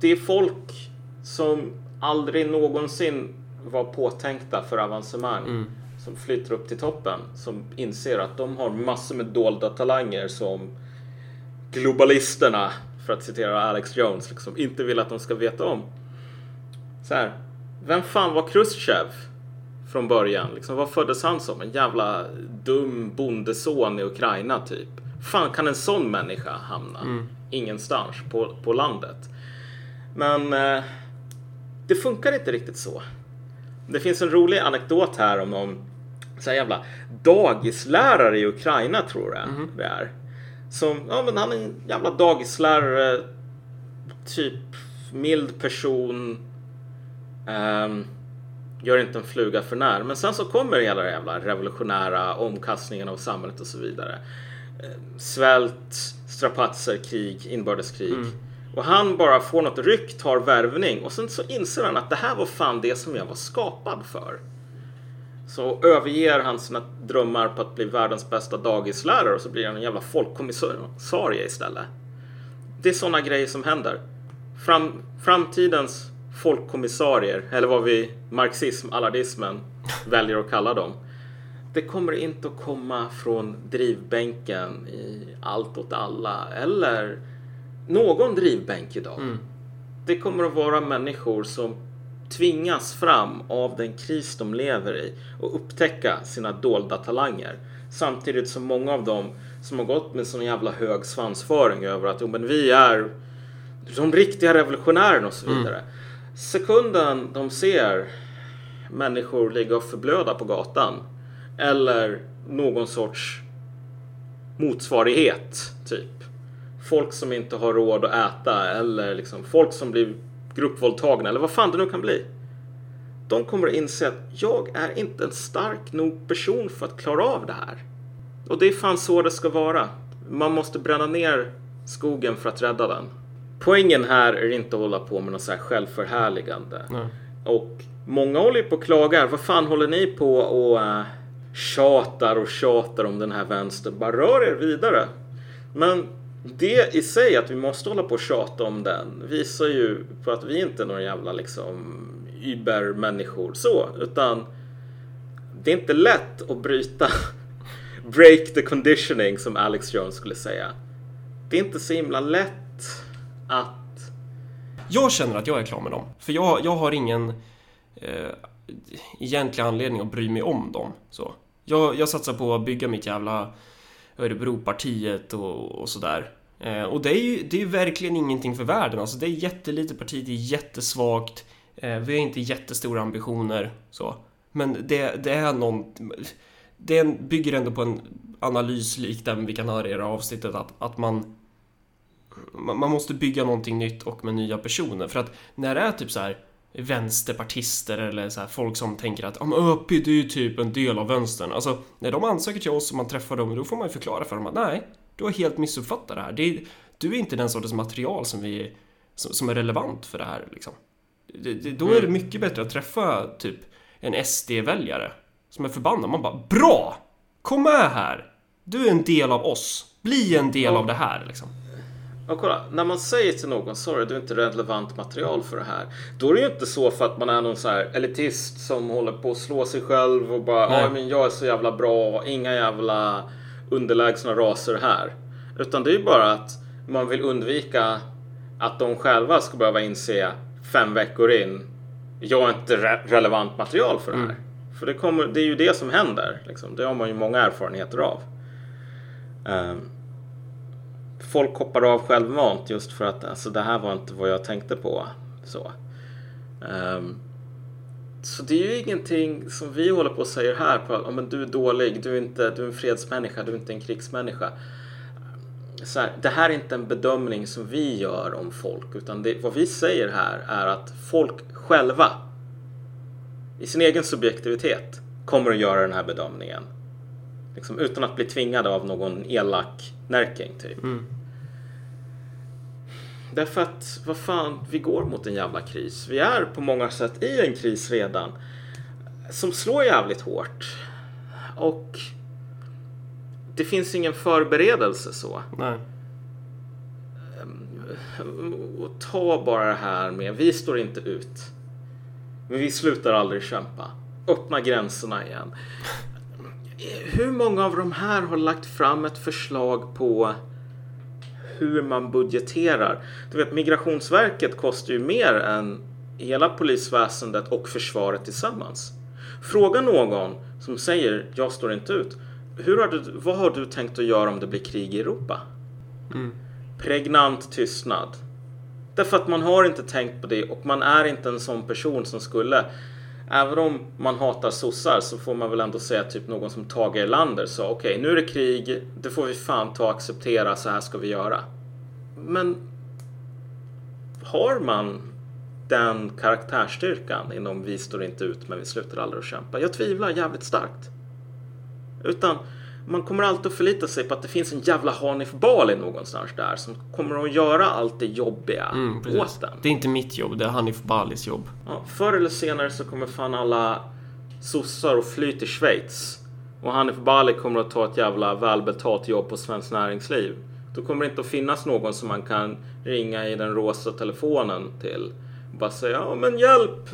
Det är folk som aldrig någonsin var påtänkta för avancemang. Som flyter upp till toppen. Som inser att de har massor med dolda talanger som globalisterna, för att citera Alex Jones, liksom, inte vill att de ska veta om. Så här, vem fan var Khrushchev från början? Liksom, vad föddes han som? En jävla dum bondeson i Ukraina typ. fan kan en sån människa hamna ingenstans på, på landet? Men eh, det funkar inte riktigt så. Det finns en rolig anekdot här om någon så här jävla dagislärare i Ukraina tror jag det är. Som, ja men han är en jävla dagislärare, typ mild person. ehm, gör inte en fluga för när. Men sen så kommer hela den jävla revolutionära omkastningen av samhället och så vidare. Eh, Svält, strapatser, krig, inbördeskrig. Och han bara får något ryck, tar värvning och sen så inser han att det här var fan det som jag var skapad för. Så överger han sina drömmar på att bli världens bästa dagislärare och så blir han en jävla folkkommissarie istället. Det är sådana grejer som händer. Fram, framtidens folkkommissarier, eller vad vi marxism, allardismen väljer att kalla dem. Det kommer inte att komma från drivbänken i allt åt alla eller någon drivbänk idag. Det kommer att vara människor som tvingas fram av den kris de lever i och upptäcka sina dolda talanger. Samtidigt som många av dem som har gått med sån jävla hög svansföring över att jo, men vi är de riktiga revolutionärerna och så vidare. Sekunden de ser människor ligga och förblöda på gatan eller någon sorts motsvarighet, typ. Folk som inte har råd att äta eller liksom folk som blir gruppvåldtagna eller vad fan det nu kan bli. De kommer att inse att jag är inte en stark nog person för att klara av det här. Och det är fan så det ska vara. Man måste bränna ner skogen för att rädda den. Poängen här är inte att hålla på med något så här självförhärligande. Och många håller ju på och klagar. Vad fan håller ni på och uh, tjatar och tjatar om den här vänstern? Bara rör er vidare. Men det i sig, att vi måste hålla på och tjata om den, visar ju på att vi inte är några jävla liksom übermänniskor så, utan det är inte lätt att bryta break the conditioning som Alex Jones skulle säga. Det är inte så himla lätt att Jag känner att jag är klar med dem. För jag, jag har ingen eh, egentlig anledning att bry mig om dem. Så. Jag, jag satsar på att bygga mitt jävla Örebropartiet och, och sådär. Eh, och det är ju det är verkligen ingenting för världen. Alltså det är jättelitet parti, det är jättesvagt. Eh, vi har inte jättestora ambitioner. Så. Men det, det är någon... Det bygger ändå på en analys lik den vi kan höra i det här avsnittet. Att, att man man måste bygga någonting nytt och med nya personer. För att när det är typ så här vänsterpartister eller så här folk som tänker att om ÖP det är ju typ en del av vänstern. Alltså när de ansöker till oss och man träffar dem då får man ju förklara för dem att nej, du har helt missuppfattat det här. Det är, du är inte den sortens material som, vi, som, som är relevant för det här liksom. Det, det, då är det mycket bättre att träffa typ en SD-väljare som är förbannad. Man bara BRA! Kom med här! Du är en del av oss. Bli en del av det här liksom. Och kolla, när man säger till någon sorry, du är inte relevant material för det här. Då är det ju inte så för att man är någon så här elitist som håller på att slå sig själv och bara ja men jag är så jävla bra, inga jävla underlägsna raser här. Utan det är ju bara att man vill undvika att de själva ska behöva inse fem veckor in jag är inte re- relevant material för det här. För det, kommer, det är ju det som händer. Liksom. Det har man ju många erfarenheter av. Ehm, folk hoppar av självmant just för att alltså, det här var inte vad jag tänkte på. Så. Um, så det är ju ingenting som vi håller på och säger här på att oh, men du är dålig, du är, inte, du är en fredsmänniska, du är inte en krigsmänniska. Så här, det här är inte en bedömning som vi gör om folk utan det, vad vi säger här är att folk själva i sin egen subjektivitet kommer att göra den här bedömningen. Liksom, utan att bli tvingade av någon elak närking typ. Därför att, vad fan, vi går mot en jävla kris. Vi är på många sätt i en kris redan. Som slår jävligt hårt. Och det finns ingen förberedelse så. Nej. Och ta bara det här med, vi står inte ut. Men vi slutar aldrig kämpa. Öppna gränserna igen. Hur många av de här har lagt fram ett förslag på hur man budgeterar? Du vet, Migrationsverket kostar ju mer än hela polisväsendet och försvaret tillsammans. Fråga någon som säger jag står inte ut. Hur har du, vad har du tänkt att göra om det blir krig i Europa? Pregnant tystnad. Därför att man har inte tänkt på det och man är inte en sån person som skulle Även om man hatar sossar så får man väl ändå säga typ någon som Tage Erlander sa okej nu är det krig, det får vi fan ta och acceptera, så här ska vi göra. Men har man den karaktärsstyrkan inom vi står inte ut men vi slutar aldrig att kämpa? Jag tvivlar jävligt starkt. Utan man kommer alltid att förlita sig på att det finns en jävla Hanif Bali någonstans där som kommer att göra allt det jobbiga Mm, åt den. Det är inte mitt jobb, det är Hanif Balis jobb. Ja, förr eller senare så kommer fan alla sossar och fly till Schweiz. Och Hanif Bali kommer att ta ett jävla välbetalt jobb på Svenskt Näringsliv. Då kommer det inte att finnas någon som man kan ringa i den rosa telefonen till. Och bara säga ja men hjälp!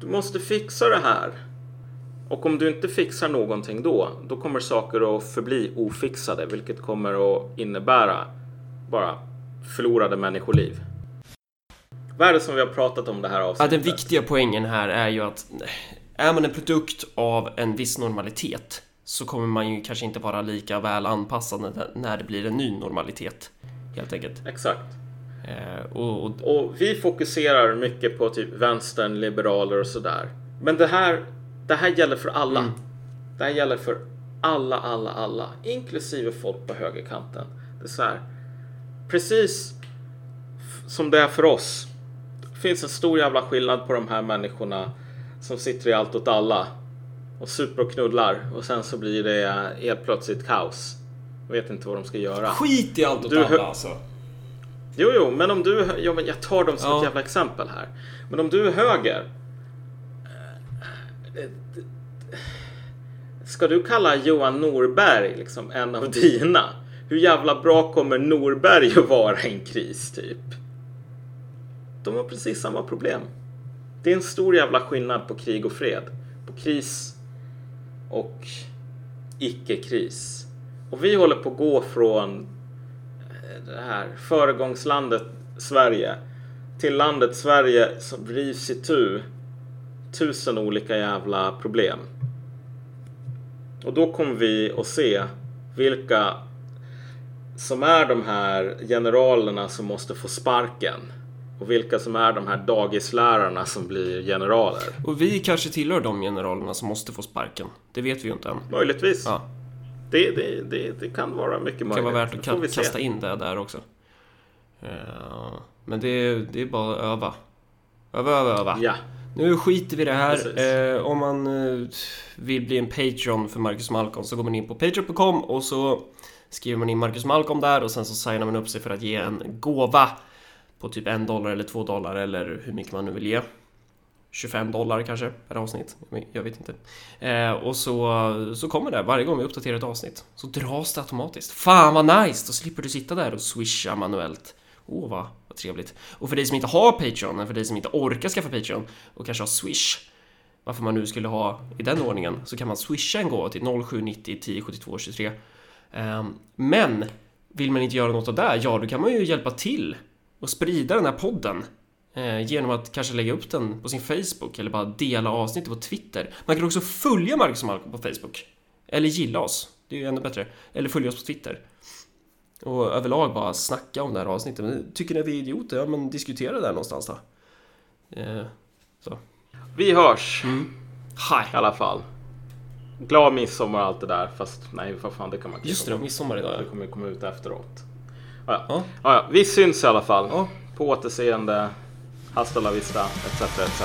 Du måste fixa det här. Och om du inte fixar någonting då, då kommer saker att förbli ofixade, vilket kommer att innebära bara förlorade människoliv. Vad är det som vi har pratat om det här Ja, avsnittet? den viktiga poängen här är ju att är man en produkt av en viss normalitet så kommer man ju kanske inte vara lika väl anpassad när- när det blir en ny normalitet. Helt enkelt. Exakt. Eh, och, och, Och vi fokuserar mycket på typ vänstern, liberaler och sådär. Men det här, det här gäller för alla. Mm. Det här gäller för alla, alla, alla. Inklusive folk på högerkanten. Det är så här. Precis som det är för oss. Det finns en stor jävla skillnad på de här människorna som sitter i allt åt alla och super och knullar och sen så blir det helt plötsligt kaos. Vet inte vad de ska göra. Skit i allt åt Du alla alltså. Jo, jo, men om du... Ja, men jag tar dem som Ja. ett jävla exempel här. Men om du är höger. Ska du kalla Johan Norberg liksom en av dina? Hur jävla bra kommer Norberg att vara i en kris, typ? De har precis samma problem. Det är en stor jävla skillnad på krig och fred. På kris och icke-kris. Och vi håller på att gå från eh, det här föregångslandet Sverige till landet Sverige som rivs i tusen olika jävla problem. Och då kommer vi att se vilka som är de här generalerna som måste få sparken och vilka som är de här dagislärarna som blir generaler. Och vi kanske tillhör de generalerna som måste få sparken. Det vet vi ju inte än. Möjligtvis. Ja, Det, det, det, det kan vara mycket det möjligt. kan vara värt att Det ka- kasta in det där också. Eh, Men det det är bara att öva. Öva, öva, öva. Ja. Nu skiter vi i det här. Eh, om man eh, vill bli en Patreon för Marcus Malcolm så går man in på Patreon.com och så skriver man in Marcus Malcolm där och sen så signar man upp sig för att ge en gåva på typ en dollar eller två dollar eller hur mycket man nu vill ge. 25 dollar kanske per avsnitt. Jag vet inte. Eh, och så, så kommer det varje gång vi uppdaterar ett avsnitt. Så dras det automatiskt. Fan vad nice! Då slipper du sitta där och swisha manuellt. Åh vad, vad trevligt. Och för dig som inte har Patreon, eller för dig som inte orkar skaffa Patreon och kanske har Swish, varför man nu skulle ha i den ordningen, så kan man swisha en gåva till 0790 10 72 23. Men vill man inte göra något av det, ja då kan man ju hjälpa till och sprida den här podden eh, genom att kanske lägga upp den på sin Facebook eller bara dela avsnittet på Twitter. Man kan också följa Marcus och Malcolm på Facebook. Eller gilla oss, det är ju ännu bättre. Eller följa oss på Twitter. Och överlag bara snacka om det här avsnittet. Men tycker ni att vi är idioter? Ja, men diskutera det där någonstans då. Eh, så. Vi hörs Hej! i alla fall. Glad midsommar och allt det där. Fast nej, vad fan det kan man inte Just det, midsommar idag. Det kommer komma ut efteråt. Ja, Ja. ja. Ja, vi syns i alla fall. På återseende. Hasta la vista, etc. etc.